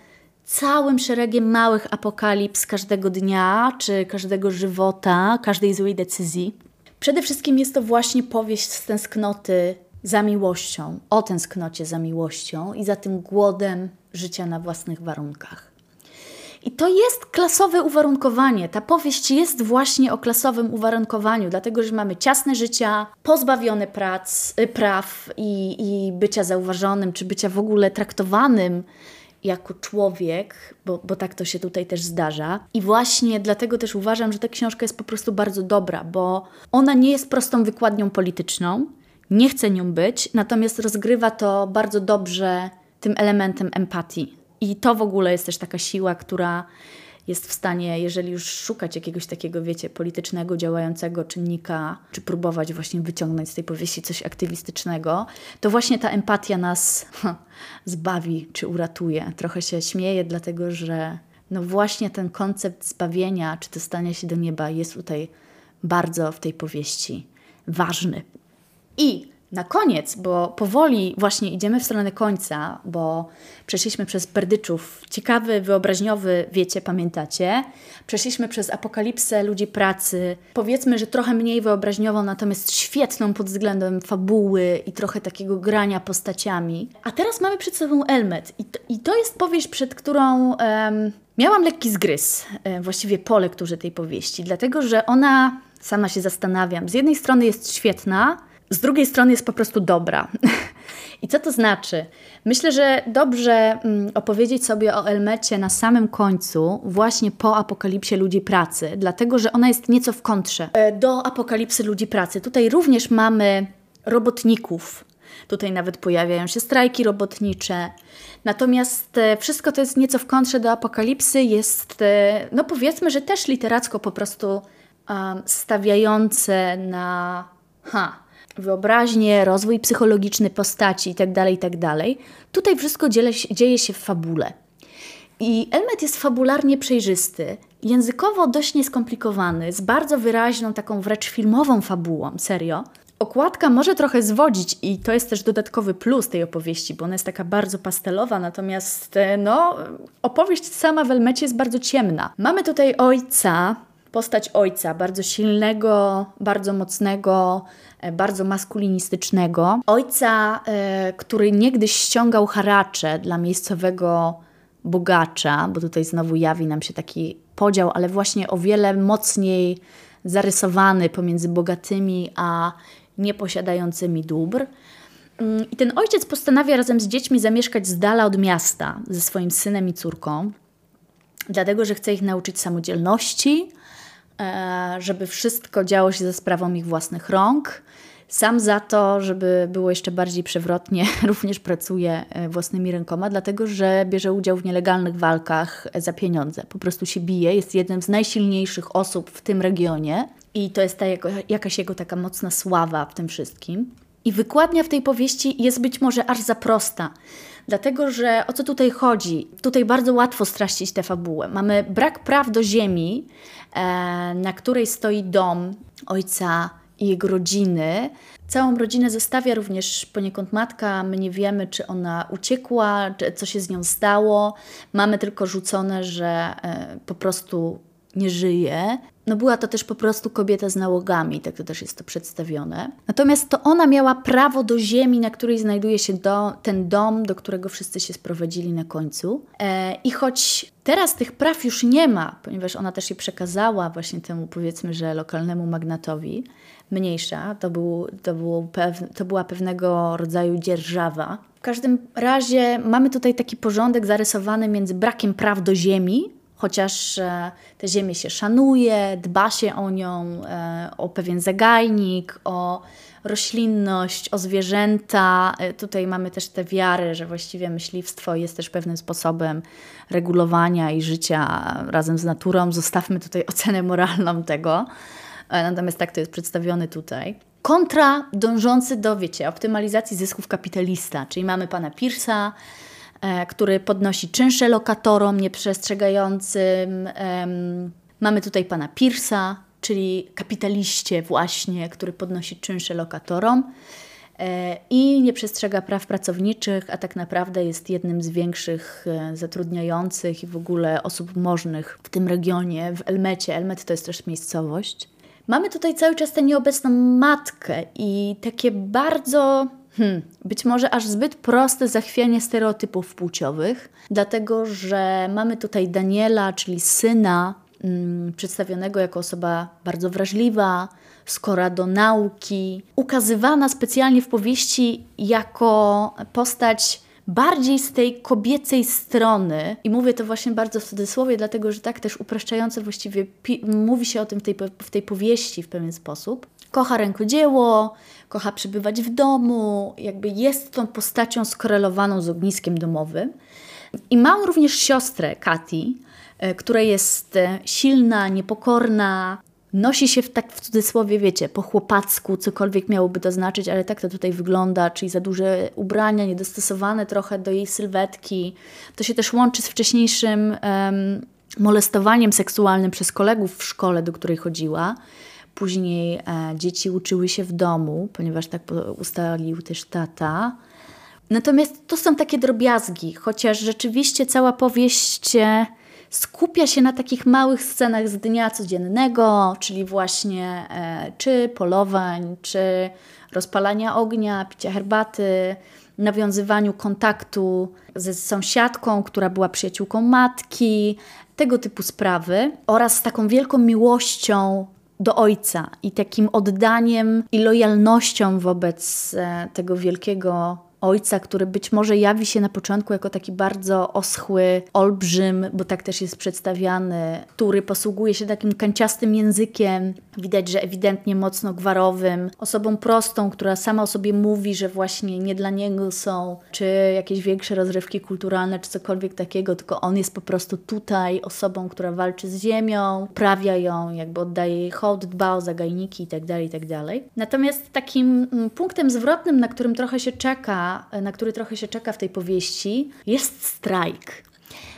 całym szeregiem małych apokalips każdego dnia, czy każdego żywota, każdej złej decyzji. Przede wszystkim jest to właśnie powieść z tęsknoty za miłością, o tęsknocie za miłością i za tym głodem życia na własnych warunkach. I to jest klasowe uwarunkowanie. Ta powieść jest właśnie o klasowym uwarunkowaniu, dlatego że mamy ciasne życia, pozbawione prac, y, praw i, i bycia zauważonym, czy bycia w ogóle traktowanym jako człowiek, bo, bo tak to się tutaj też zdarza. I właśnie dlatego też uważam, że ta książka jest po prostu bardzo dobra, bo ona nie jest prostą wykładnią polityczną, nie chce nią być, natomiast rozgrywa to bardzo dobrze tym elementem empatii i to w ogóle jest też taka siła, która jest w stanie, jeżeli już szukać jakiegoś takiego, wiecie, politycznego, działającego czynnika, czy próbować właśnie wyciągnąć z tej powieści coś aktywistycznego, to właśnie ta empatia nas zbawi czy uratuje. Trochę się śmieję, dlatego że no właśnie ten koncept zbawienia, czy dostania się do nieba jest tutaj bardzo w tej powieści ważny. I na koniec, bo powoli właśnie idziemy w stronę końca, bo przeszliśmy przez Berdyczów, ciekawy, wyobraźniowy, wiecie, pamiętacie. Przeszliśmy przez apokalipsę ludzi pracy, powiedzmy, że trochę mniej wyobraźniową, natomiast świetną pod względem fabuły i trochę takiego grania postaciami. A teraz mamy przed sobą Elmet i to, i to jest powieść, przed którą... Miałam lekki zgryz, e, właściwie po lekturze tej powieści, dlatego że ona, sama się zastanawiam, z jednej strony jest świetna, z drugiej strony jest po prostu dobra. I co to znaczy? Myślę, że dobrze mm, opowiedzieć sobie o Elmecie na samym końcu, właśnie po apokalipsie ludzi pracy, dlatego że ona jest nieco w kontrze e, do apokalipsy ludzi pracy. Tutaj również mamy robotników. Tutaj nawet pojawiają się strajki robotnicze. Natomiast e, wszystko to jest nieco w kontrze do apokalipsy, jest, e, no powiedzmy, że też literacko po prostu um, stawiające na ha, wyobraźnię, rozwój psychologiczny postaci itd., tak itd. Tak Tutaj wszystko dzieje się w fabule. I Elmet jest fabularnie przejrzysty, językowo dość nieskomplikowany, z bardzo wyraźną, taką wręcz filmową fabułą, serio. Okładka może trochę zwodzić i to jest też dodatkowy plus tej opowieści, bo ona jest taka bardzo pastelowa, natomiast e, no, opowieść sama w Elmecie jest bardzo ciemna. Mamy tutaj ojca, postać ojca, bardzo silnego, bardzo mocnego, e, bardzo maskulinistycznego. Ojca, e, który niegdyś ściągał haracze dla miejscowego bogacza, bo tutaj znowu jawi nam się taki podział, ale właśnie o wiele mocniej zarysowany pomiędzy bogatymi a nieposiadającymi dóbr. Mm, I ten ojciec postanawia razem z dziećmi zamieszkać z dala od miasta ze swoim synem i córką, dlatego że chce ich nauczyć samodzielności, żeby wszystko działo się ze sprawą ich własnych rąk. Sam za to, żeby było jeszcze bardziej przewrotnie, również pracuje e, własnymi rękoma, dlatego że bierze udział w nielegalnych walkach za pieniądze. Po prostu się bije, jest jednym z najsilniejszych osób w tym regionie i to jest ta jego, jakaś jego taka mocna sława w tym wszystkim. I wykładnia w tej powieści jest być może aż za prosta, dlatego że o co tutaj chodzi? Tutaj bardzo łatwo stracić tę fabułę. Mamy brak praw do ziemi, e, na której stoi dom ojca i jego rodziny. Całą rodzinę zostawia również poniekąd matka. My nie wiemy, czy ona uciekła, czy co się z nią stało. Mamy tylko rzucone, że e, po prostu nie żyje. No była to też po prostu kobieta z nałogami, tak to też jest to przedstawione. Natomiast to ona miała prawo do ziemi, na której znajduje się do, ten dom, do którego wszyscy się sprowadzili na końcu. E, I choć teraz tych praw już nie ma, ponieważ ona też je przekazała właśnie temu powiedzmy, że lokalnemu magnatowi, mniejsza, to, był, to, było to była pewnego rodzaju dzierżawa. W każdym razie mamy tutaj taki porządek zarysowany między brakiem praw do ziemi, chociaż e, tę ziemię się szanuje, dba się o nią, e, o pewien zagajnik, o roślinność, o zwierzęta. E, tutaj mamy też tę wiarę, że właściwie myśliwstwo jest też pewnym sposobem regulowania i życia razem z naturą. Zostawmy tutaj ocenę moralną tego. Natomiast tak to jest przedstawione tutaj. Kontra dążący do, wiecie, optymalizacji zysków kapitalista, czyli mamy pana E, który podnosi czynsze lokatorom nieprzestrzegającym. Mamy tutaj pana Pierce'a, czyli kapitaliście właśnie, który podnosi czynsze lokatorom e, i nie przestrzega praw pracowniczych, a tak naprawdę jest jednym z większych e, zatrudniających i w ogóle osób możnych w tym regionie, w Elmecie. Elmet to jest też miejscowość. Mamy tutaj cały czas tę nieobecną matkę i takie bardzo Hmm, być może aż zbyt proste zachwianie stereotypów płciowych, dlatego że mamy tutaj Daniela, czyli syna, mm, przedstawionego jako osoba bardzo wrażliwa, skora do nauki, ukazywana specjalnie w powieści jako postać bardziej z tej kobiecej strony. I mówię to właśnie bardzo w cudzysłowie, dlatego że tak też upraszczająco właściwie mówi się o tym w tej, w tej powieści w pewien sposób. Kocha rękodzieło, kocha przebywać w domu, jakby jest tą postacią skorelowaną z ogniskiem domowym. I ma on również siostrę, Kati, e, która jest e, silna, niepokorna, nosi się w, tak w cudzysłowie, wiecie, po chłopacku, cokolwiek miałoby to znaczyć, ale tak to tutaj wygląda, czyli za duże ubrania, niedostosowane trochę do jej sylwetki. To się też łączy z wcześniejszym um, molestowaniem seksualnym przez kolegów w szkole, do której chodziła Później e, dzieci uczyły się w domu, ponieważ tak ustalił też tata. Natomiast to są takie drobiazgi, chociaż rzeczywiście cała powieść e, skupia się na takich małych scenach z dnia codziennego, czyli właśnie e, czy polowań, czy rozpalania ognia, picia herbaty, nawiązywaniu kontaktu ze sąsiadką, która była przyjaciółką matki, tego typu sprawy, oraz z taką wielką miłością do ojca i takim oddaniem i lojalnością wobec e, tego wielkiego ojca, który być może jawi się na początku jako taki bardzo oschły olbrzym, bo tak też jest przedstawiany, który posługuje się takim kanciastym językiem, widać, że ewidentnie mocno gwarowym, osobą prostą, która sama o sobie mówi, że właśnie nie dla niego są czy jakieś większe rozrywki kulturalne, czy cokolwiek takiego, tylko on jest po prostu tutaj osobą, która walczy z ziemią, prawia ją, jakby oddaje jej hołd, dba o zagajniki itd., tak itd. Tak Natomiast takim mm, punktem zwrotnym, na którym trochę się czeka, na który trochę się czeka w tej powieści, jest strajk.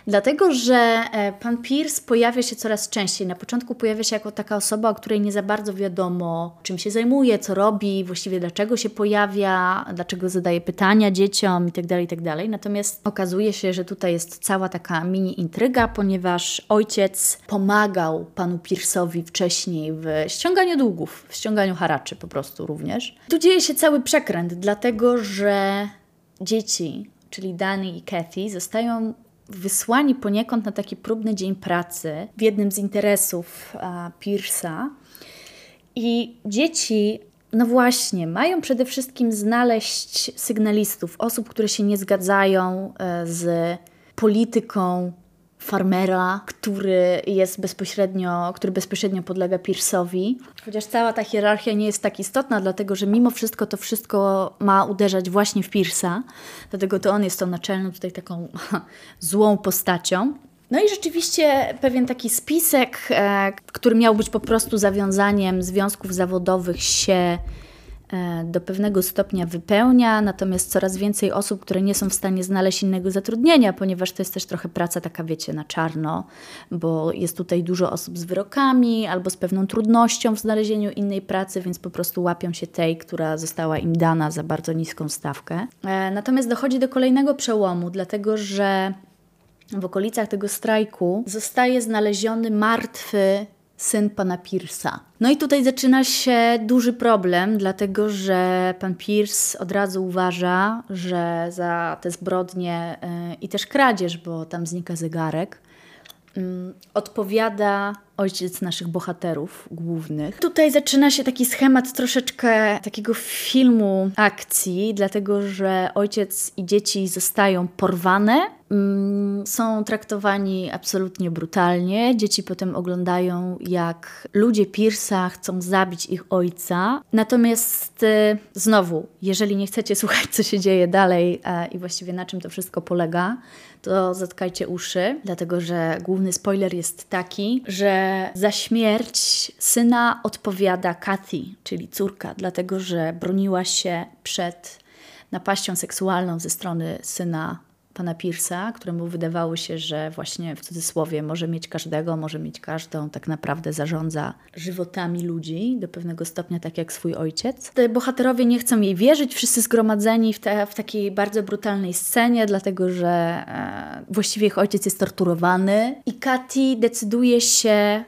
Dlatego, że e, pan Pierce pojawia się coraz częściej. Na początku pojawia się jako taka osoba, o której nie za bardzo wiadomo, czym się zajmuje, co robi, właściwie dlaczego się pojawia, dlaczego zadaje pytania dzieciom itd. Tak itd. Tak Natomiast okazuje się, że tutaj jest cała taka mini intryga, ponieważ ojciec pomagał panu Pierce'owi wcześniej w ściąganiu długów, w ściąganiu haraczy po prostu również. Tu dzieje się cały przekręt, dlatego że dzieci, czyli Danny i Kathy, zostają wysłani poniekąd na taki próbny dzień pracy w jednym z interesów Pierce'a. I dzieci, no właśnie, mają przede wszystkim znaleźć sygnalistów, osób, które się nie zgadzają e, z polityką farmera, który jest bezpośrednio, który bezpośrednio podlega Pierce'owi. Chociaż cała ta hierarchia nie jest tak istotna, dlatego że mimo wszystko to wszystko ma uderzać właśnie w Pierce'a. Dlatego to on jest tą naczelną tutaj taką złą postacią. No i rzeczywiście pewien taki spisek, e, który miał być po prostu zawiązaniem związków zawodowych się do pewnego stopnia wypełnia, natomiast coraz więcej osób, które nie są w stanie znaleźć innego zatrudnienia, ponieważ to jest też trochę praca taka, wiecie, na czarno, bo jest tutaj dużo osób z wyrokami albo z pewną trudnością w znalezieniu innej pracy, więc po prostu łapią się tej, która została im dana za bardzo niską stawkę. E, natomiast dochodzi do kolejnego przełomu, dlatego że w okolicach tego strajku zostaje znaleziony martwy syn pana Pierce'a. No i tutaj zaczyna się duży problem, dlatego że pan Pierce od razu uważa, że za te zbrodnie yy, i też kradzież, bo tam znika zegarek, yy, odpowiada ojciec naszych bohaterów głównych. Tutaj zaczyna się taki schemat troszeczkę takiego filmu akcji, dlatego że ojciec i dzieci zostają porwane, mm, są traktowani absolutnie brutalnie. Dzieci potem oglądają, jak ludzie Pierce'a chcą zabić ich ojca. Natomiast y, znowu, jeżeli nie chcecie słuchać, co się dzieje dalej e, i właściwie na czym to wszystko polega, to zatkajcie uszy, dlatego że główny spoiler jest taki, że za śmierć syna odpowiada Kathy, czyli córka, dlatego że broniła się przed napaścią seksualną ze strony syna pana Pierce'a, któremu wydawało się, że właśnie w cudzysłowie może mieć każdego, może mieć każdą, tak naprawdę zarządza żywotami ludzi do pewnego stopnia, tak jak swój ojciec. Te bohaterowie nie chcą jej wierzyć, wszyscy zgromadzeni w, te, w takiej bardzo brutalnej scenie, dlatego że e, właściwie ich ojciec jest torturowany i Katy decyduje się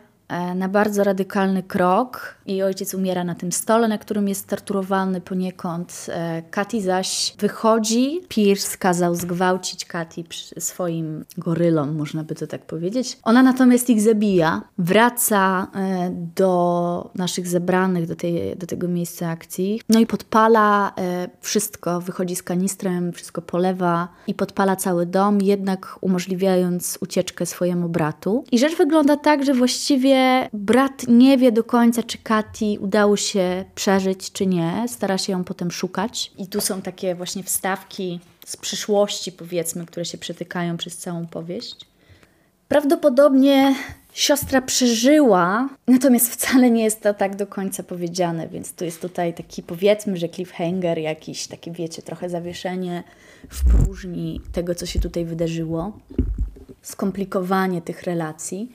na bardzo radykalny krok i ojciec umiera na tym stole, na którym jest torturowany poniekąd. E, Katy zaś wychodzi. Pierce kazał zgwałcić Katy swoim gorylom, można by to tak powiedzieć. Ona natomiast ich zabija. Wraca e, do naszych zebranych, do, tej, do tego miejsca akcji. No i podpala wszystko. Wychodzi z kanistrem, wszystko polewa i podpala cały dom, jednak umożliwiając ucieczkę swojemu bratu. I rzecz wygląda tak, że właściwie brat nie wie do końca, czy Kati udało się przeżyć, czy nie. Stara się ją potem szukać. I tu są takie właśnie wstawki z przyszłości, powiedzmy, które się przetykają przez całą powieść. Prawdopodobnie siostra przeżyła, natomiast wcale nie jest to tak do końca powiedziane, więc tu jest tutaj taki powiedzmy, że cliffhanger jakiś, takie wiecie, trochę zawieszenie w próżni tego, co się tutaj wydarzyło, skomplikowanie tych relacji.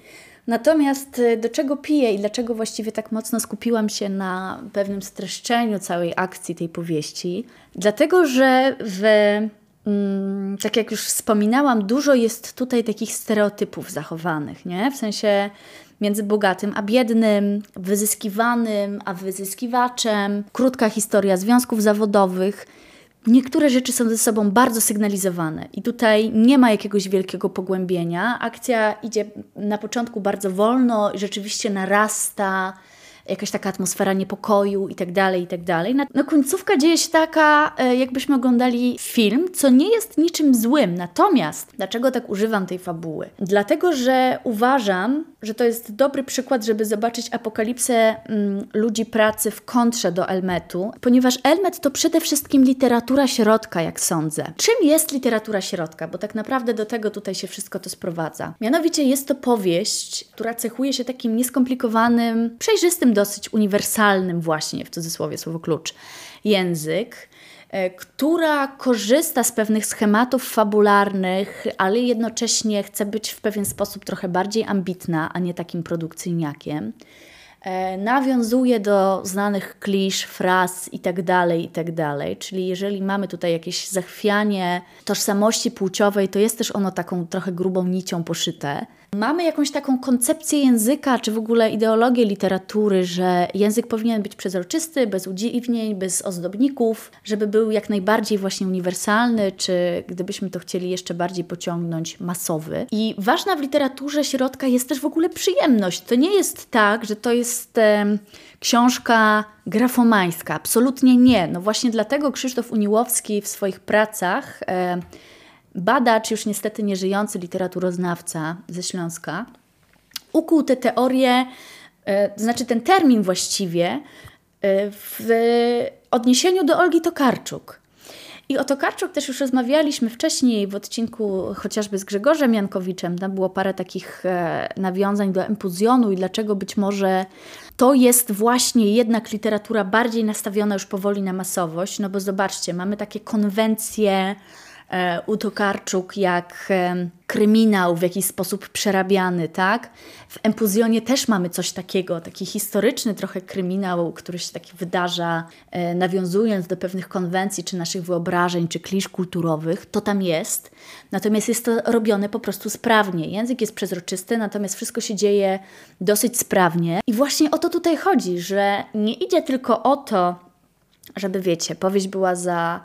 Natomiast y, do czego piję i dlaczego właściwie tak mocno skupiłam się na pewnym streszczeniu całej akcji tej powieści? Dlatego, że w, mm, tak jak już wspominałam, dużo jest tutaj takich stereotypów zachowanych, nie? W sensie między bogatym a biednym, wyzyskiwanym a wyzyskiwaczem, krótka historia związków zawodowych. Niektóre rzeczy są ze sobą bardzo sygnalizowane i tutaj nie ma jakiegoś wielkiego pogłębienia. Akcja idzie na początku bardzo wolno rzeczywiście narasta jakaś taka atmosfera niepokoju i tak dalej, i tak dalej. No końcówka dzieje się taka, e, jakbyśmy oglądali film, co nie jest niczym złym. Natomiast, dlaczego tak używam tej fabuły? Dlatego, że uważam, że to jest dobry przykład, żeby zobaczyć apokalipsę mm, ludzi pracy w kontrze do Elmetu, ponieważ Elmet to przede wszystkim literatura środka, jak sądzę. Czym jest literatura środka? Bo tak naprawdę do tego tutaj się wszystko to sprowadza. Mianowicie jest to powieść, która cechuje się takim nieskomplikowanym, przejrzystym dosyć uniwersalnym właśnie, w cudzysłowie słowo klucz, język, e, która korzysta z pewnych schematów fabularnych, ale jednocześnie chce być w pewien sposób trochę bardziej ambitna, a nie takim produkcyjniakiem. E, nawiązuje do znanych klisz, fraz itd., tak itd. Tak Czyli jeżeli mamy tutaj jakieś zachwianie tożsamości płciowej, to jest też ono taką trochę grubą nicią poszyte. Mamy jakąś taką koncepcję języka, czy w ogóle ideologię literatury, że język powinien być przezroczysty, bez udziwnień, bez ozdobników, żeby był jak najbardziej właśnie uniwersalny, czy gdybyśmy to chcieli jeszcze bardziej pociągnąć, masowy. I ważna w literaturze środka jest też w ogóle przyjemność. To nie jest tak, że to jest e, książka grafomańska. Absolutnie nie. No właśnie dlatego Krzysztof Uniłowski w swoich pracach e, badacz, już niestety nieżyjący literaturoznawca ze Śląska, ukuł te teorie, e, znaczy ten termin właściwie, e, w odniesieniu do Olgi Tokarczuk. I o Tokarczuk też już rozmawialiśmy wcześniej w odcinku chociażby z Grzegorzem Jankowiczem. Tam było parę takich e, nawiązań do empuzjonu i dlaczego być może to jest właśnie jednak literatura bardziej nastawiona już powoli na masowość. No bo zobaczcie, mamy takie konwencje u Tokarczuk jak e, kryminał w jakiś sposób przerabiany, tak? W Empuzjonie też mamy coś takiego, taki historyczny trochę kryminał, który się taki wydarza, e, nawiązując do pewnych konwencji, czy naszych wyobrażeń, czy klisz kulturowych, to tam jest. Natomiast jest to robione po prostu sprawnie. Język jest przezroczysty, natomiast wszystko się dzieje dosyć sprawnie. I właśnie o to tutaj chodzi, że nie idzie tylko o to, żeby wiecie, powieść była za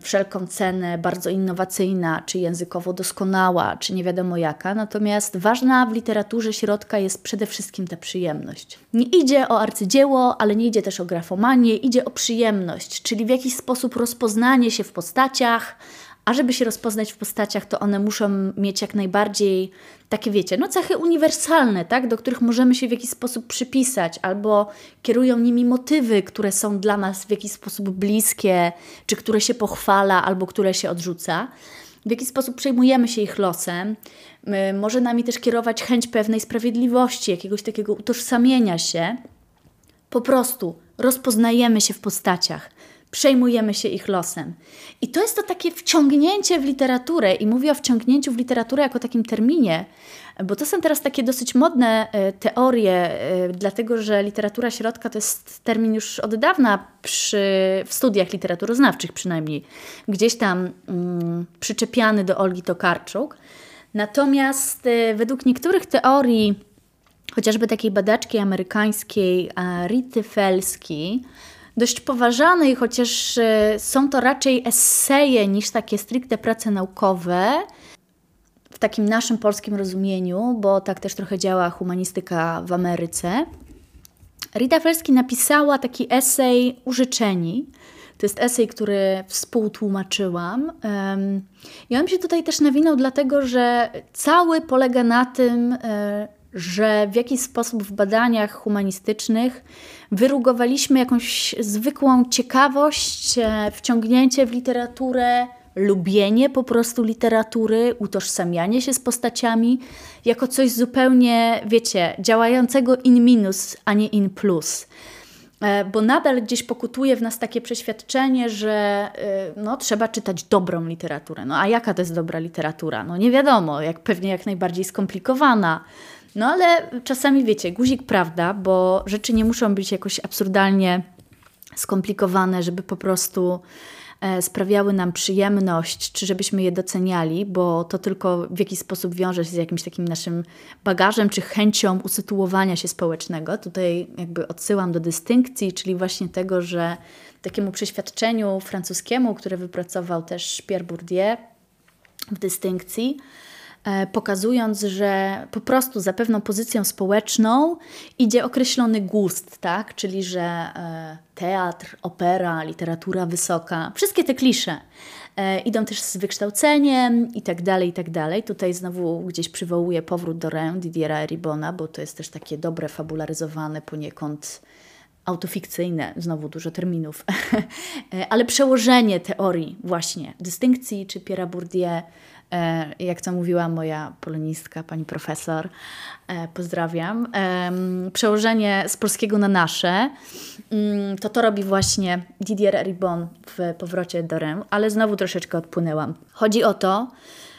wszelką cenę bardzo innowacyjna, czy językowo doskonała, czy nie wiadomo jaka. Natomiast ważna w literaturze środka jest przede wszystkim ta przyjemność. Nie idzie o arcydzieło, ale nie idzie też o grafomanię, idzie o przyjemność, czyli w jakiś sposób rozpoznanie się w postaciach, a żeby się rozpoznać w postaciach, to one muszą mieć jak najbardziej takie, wiecie, no cechy uniwersalne, tak, do których możemy się w jakiś sposób przypisać, albo kierują nimi motywy, które są dla nas w jakiś sposób bliskie, czy które się pochwala, albo które się odrzuca. W jaki sposób przejmujemy się ich losem. Może nami też kierować chęć pewnej sprawiedliwości, jakiegoś takiego utożsamienia się. Po prostu rozpoznajemy się w postaciach przejmujemy się ich losem. I to jest to takie wciągnięcie w literaturę, i mówię o wciągnięciu w literaturę jako takim terminie, bo to są teraz takie dosyć modne e, teorie, e, dlatego że literatura środka to jest termin już od dawna przy, w studiach literaturoznawczych przynajmniej, gdzieś tam mm, przyczepiany do Olgi Tokarczuk. Natomiast e, według niektórych teorii, chociażby takiej badaczki amerykańskiej Rity Felski, dość poważanej, chociaż e, są to raczej eseje niż takie stricte prace naukowe, w takim naszym polskim rozumieniu, bo tak też trochę działa humanistyka w Ameryce. Rita Felski napisała taki esej Użyczeni. To jest esej, który współtłumaczyłam. I on się tutaj też nawinął, dlatego że cały polega na tym, e, że w jakiś sposób w badaniach humanistycznych wyrugowaliśmy jakąś zwykłą ciekawość, e, wciągnięcie w literaturę, lubienie po prostu literatury, utożsamianie się z postaciami jako coś zupełnie, wiecie, działającego in minus, a nie in plus. E, bo nadal gdzieś pokutuje w nas takie przeświadczenie, że e, no, trzeba czytać dobrą literaturę. No a jaka to jest dobra literatura? No nie wiadomo, jak pewnie jak najbardziej skomplikowana No ale czasami wiecie, guzik prawda, bo rzeczy nie muszą być jakoś absurdalnie skomplikowane, żeby po prostu e, sprawiały nam przyjemność, czy żebyśmy je doceniali, bo to tylko w jakiś sposób wiąże się z jakimś takim naszym bagażem, czy chęcią usytuowania się społecznego. Tutaj jakby odsyłam do dystynkcji, czyli właśnie tego, że takiemu przeświadczeniu francuskiemu, które wypracował też Pierre Bourdieu w dystynkcji, pokazując, że po prostu za pewną pozycją społeczną idzie określony gust, tak? czyli że e, teatr, opera, literatura wysoka, wszystkie te klisze e, idą też z wykształceniem i tak dalej, i tak dalej. Tutaj znowu gdzieś przywołuję powrót do Rem Didiera Ribona, bo to jest też takie dobre, fabularyzowane poniekąd autofikcyjne, znowu dużo terminów, ale przełożenie teorii właśnie dystynkcji czy Pierre Bourdieu E, jak to mówiła moja polonistka, pani profesor, e, pozdrawiam, przełożenie z polskiego na nasze, mm, to to robi właśnie Didier Ribon w Powrocie do Rem, ale znowu troszeczkę odpłynęłam. Chodzi o to,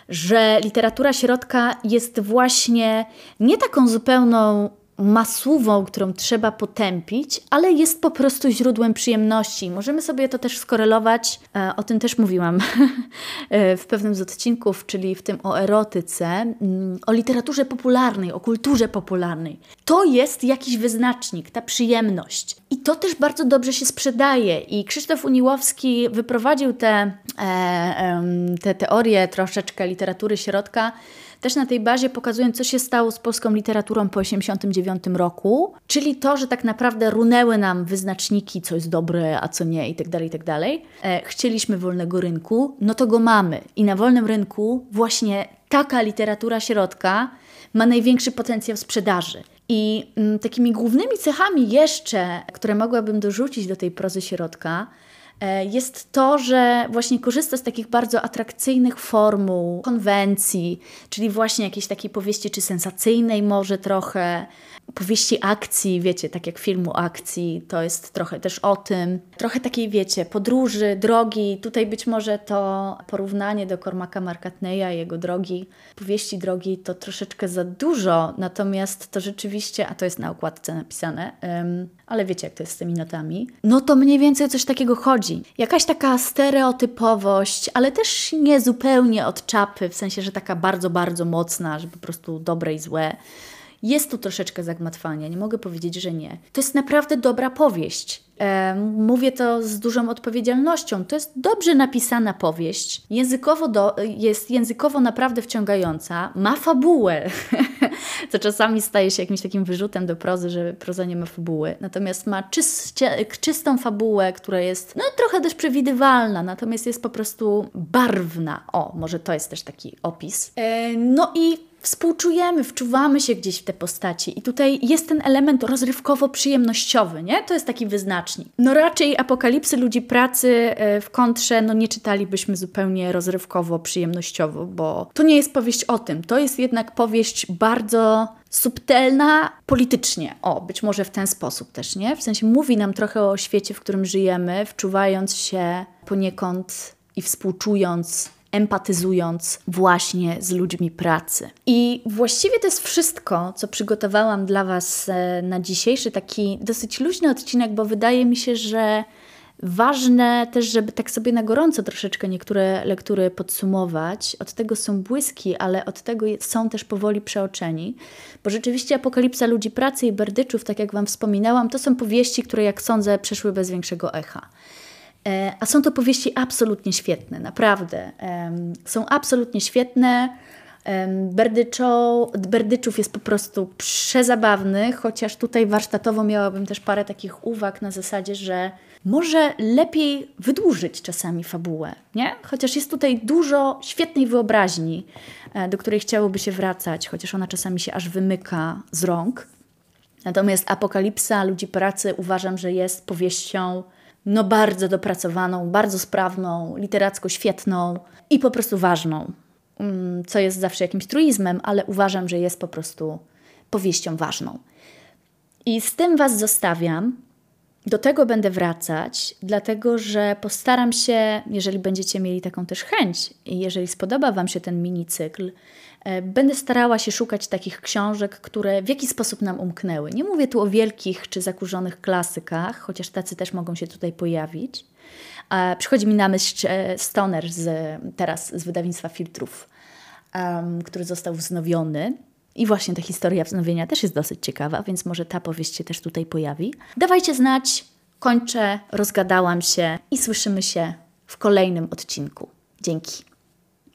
że literatura środka jest właśnie nie taką zupełną masówą, którą trzeba potępić, ale jest po prostu źródłem przyjemności. Możemy sobie to też skorelować, e, o tym też mówiłam e, w pewnym z odcinków, czyli w tym o erotyce, mm, o literaturze popularnej, o kulturze popularnej. To jest jakiś wyznacznik, ta przyjemność. I to też bardzo dobrze się sprzedaje. I Krzysztof Uniłowski wyprowadził te, e, te teorie troszeczkę literatury środka też na tej bazie pokazując, co się stało z polską literaturą po 1989 roku, czyli to, że tak naprawdę runęły nam wyznaczniki, co jest dobre, a co nie, itd., tak itd. Tak e, chcieliśmy wolnego rynku, no to go mamy. I na wolnym rynku właśnie taka literatura środka ma największy potencjał sprzedaży. I mm, takimi głównymi cechami jeszcze, które mogłabym dorzucić do tej prozy środka, jest to, że właśnie korzysta z takich bardzo atrakcyjnych formuł, konwencji, czyli właśnie jakiejś takiej powieści czy sensacyjnej może trochę, powieści akcji, wiecie, tak jak filmu akcji, to jest trochę też o tym. Trochę takiej, wiecie, podróży, drogi. Tutaj być może to porównanie do Cormaca Markatneya, jego drogi, powieści drogi to troszeczkę za dużo, natomiast to rzeczywiście, a to jest na okładce napisane, um, ale wiecie, jak to jest z tymi notami, no to mniej więcej coś takiego chodzi. Jakaś taka stereotypowość, ale też nie zupełnie od czapy, w sensie, że taka bardzo, bardzo mocna, że po prostu dobre i złe. Jest tu troszeczkę zagmatwania, nie mogę powiedzieć, że nie. To jest naprawdę dobra powieść. E, mówię to z dużą odpowiedzialnością. To jest dobrze napisana powieść. Językowo do, jest językowo naprawdę wciągająca. Ma fabułę, co czasami staje się jakimś takim wyrzutem do prozy, że proza nie ma fabuły. Natomiast ma czyście, czystą fabułę, która jest no, trochę też przewidywalna, natomiast jest po prostu barwna. O, może to jest też taki opis. E, no i współczujemy, wczuwamy się gdzieś w te postaci. I tutaj jest ten element rozrywkowo-przyjemnościowy, nie? To jest taki wyznacznik. No raczej apokalipsy ludzi pracy e, w kontrze, no nie czytalibyśmy zupełnie rozrywkowo-przyjemnościowo, bo to nie jest powieść o tym. To jest jednak powieść bardzo subtelna politycznie. O, być może w ten sposób też, nie? W sensie mówi nam trochę o świecie, w którym żyjemy, wczuwając się poniekąd i współczując empatyzując właśnie z ludźmi pracy. I właściwie to jest wszystko, co przygotowałam dla Was e, na dzisiejszy taki dosyć luźny odcinek, bo wydaje mi się, że Ważne też, żeby tak sobie na gorąco troszeczkę niektóre lektury podsumować. Od tego są błyski, ale od tego są też powoli przeoczeni, bo rzeczywiście Apokalipsa Ludzi Pracy i Berdyczów, tak jak Wam wspominałam, to są powieści, które jak sądzę przeszły bez większego echa. E, a są to powieści absolutnie świetne, naprawdę. Są absolutnie świetne. Berdyczo, Berdyczów jest po prostu przezabawny, chociaż tutaj warsztatowo miałabym też parę takich uwag na zasadzie, że może lepiej wydłużyć czasami fabułę, nie? Chociaż jest tutaj dużo świetnej wyobraźni, e, do której chciałoby się wracać, chociaż ona czasami się aż wymyka z rąk. Natomiast Apokalipsa Ludzi Pracy uważam, że jest powieścią no bardzo dopracowaną, bardzo sprawną, literacko świetną i po prostu ważną. Mm, co jest zawsze jakimś truizmem, ale uważam, że jest po prostu powieścią ważną. I z tym Was zostawiam. Do tego będę wracać, dlatego że postaram się, jeżeli będziecie mieli taką też chęć i jeżeli spodoba Wam się ten mini cykl, e, będę starała się szukać takich książek, które w jakiś sposób nam umknęły. Nie mówię tu o wielkich czy zakurzonych klasykach, chociaż tacy też mogą się tutaj pojawić. Przychodzi mi na myśl e, Stoner z, teraz z wydawnictwa Filtrów, który został wznowiony. I właśnie ta historia wznowienia też jest dosyć ciekawa, więc może ta powieść się też tutaj pojawi. Dawajcie znać, kończę, rozgadałam się i słyszymy się w kolejnym odcinku. Dzięki.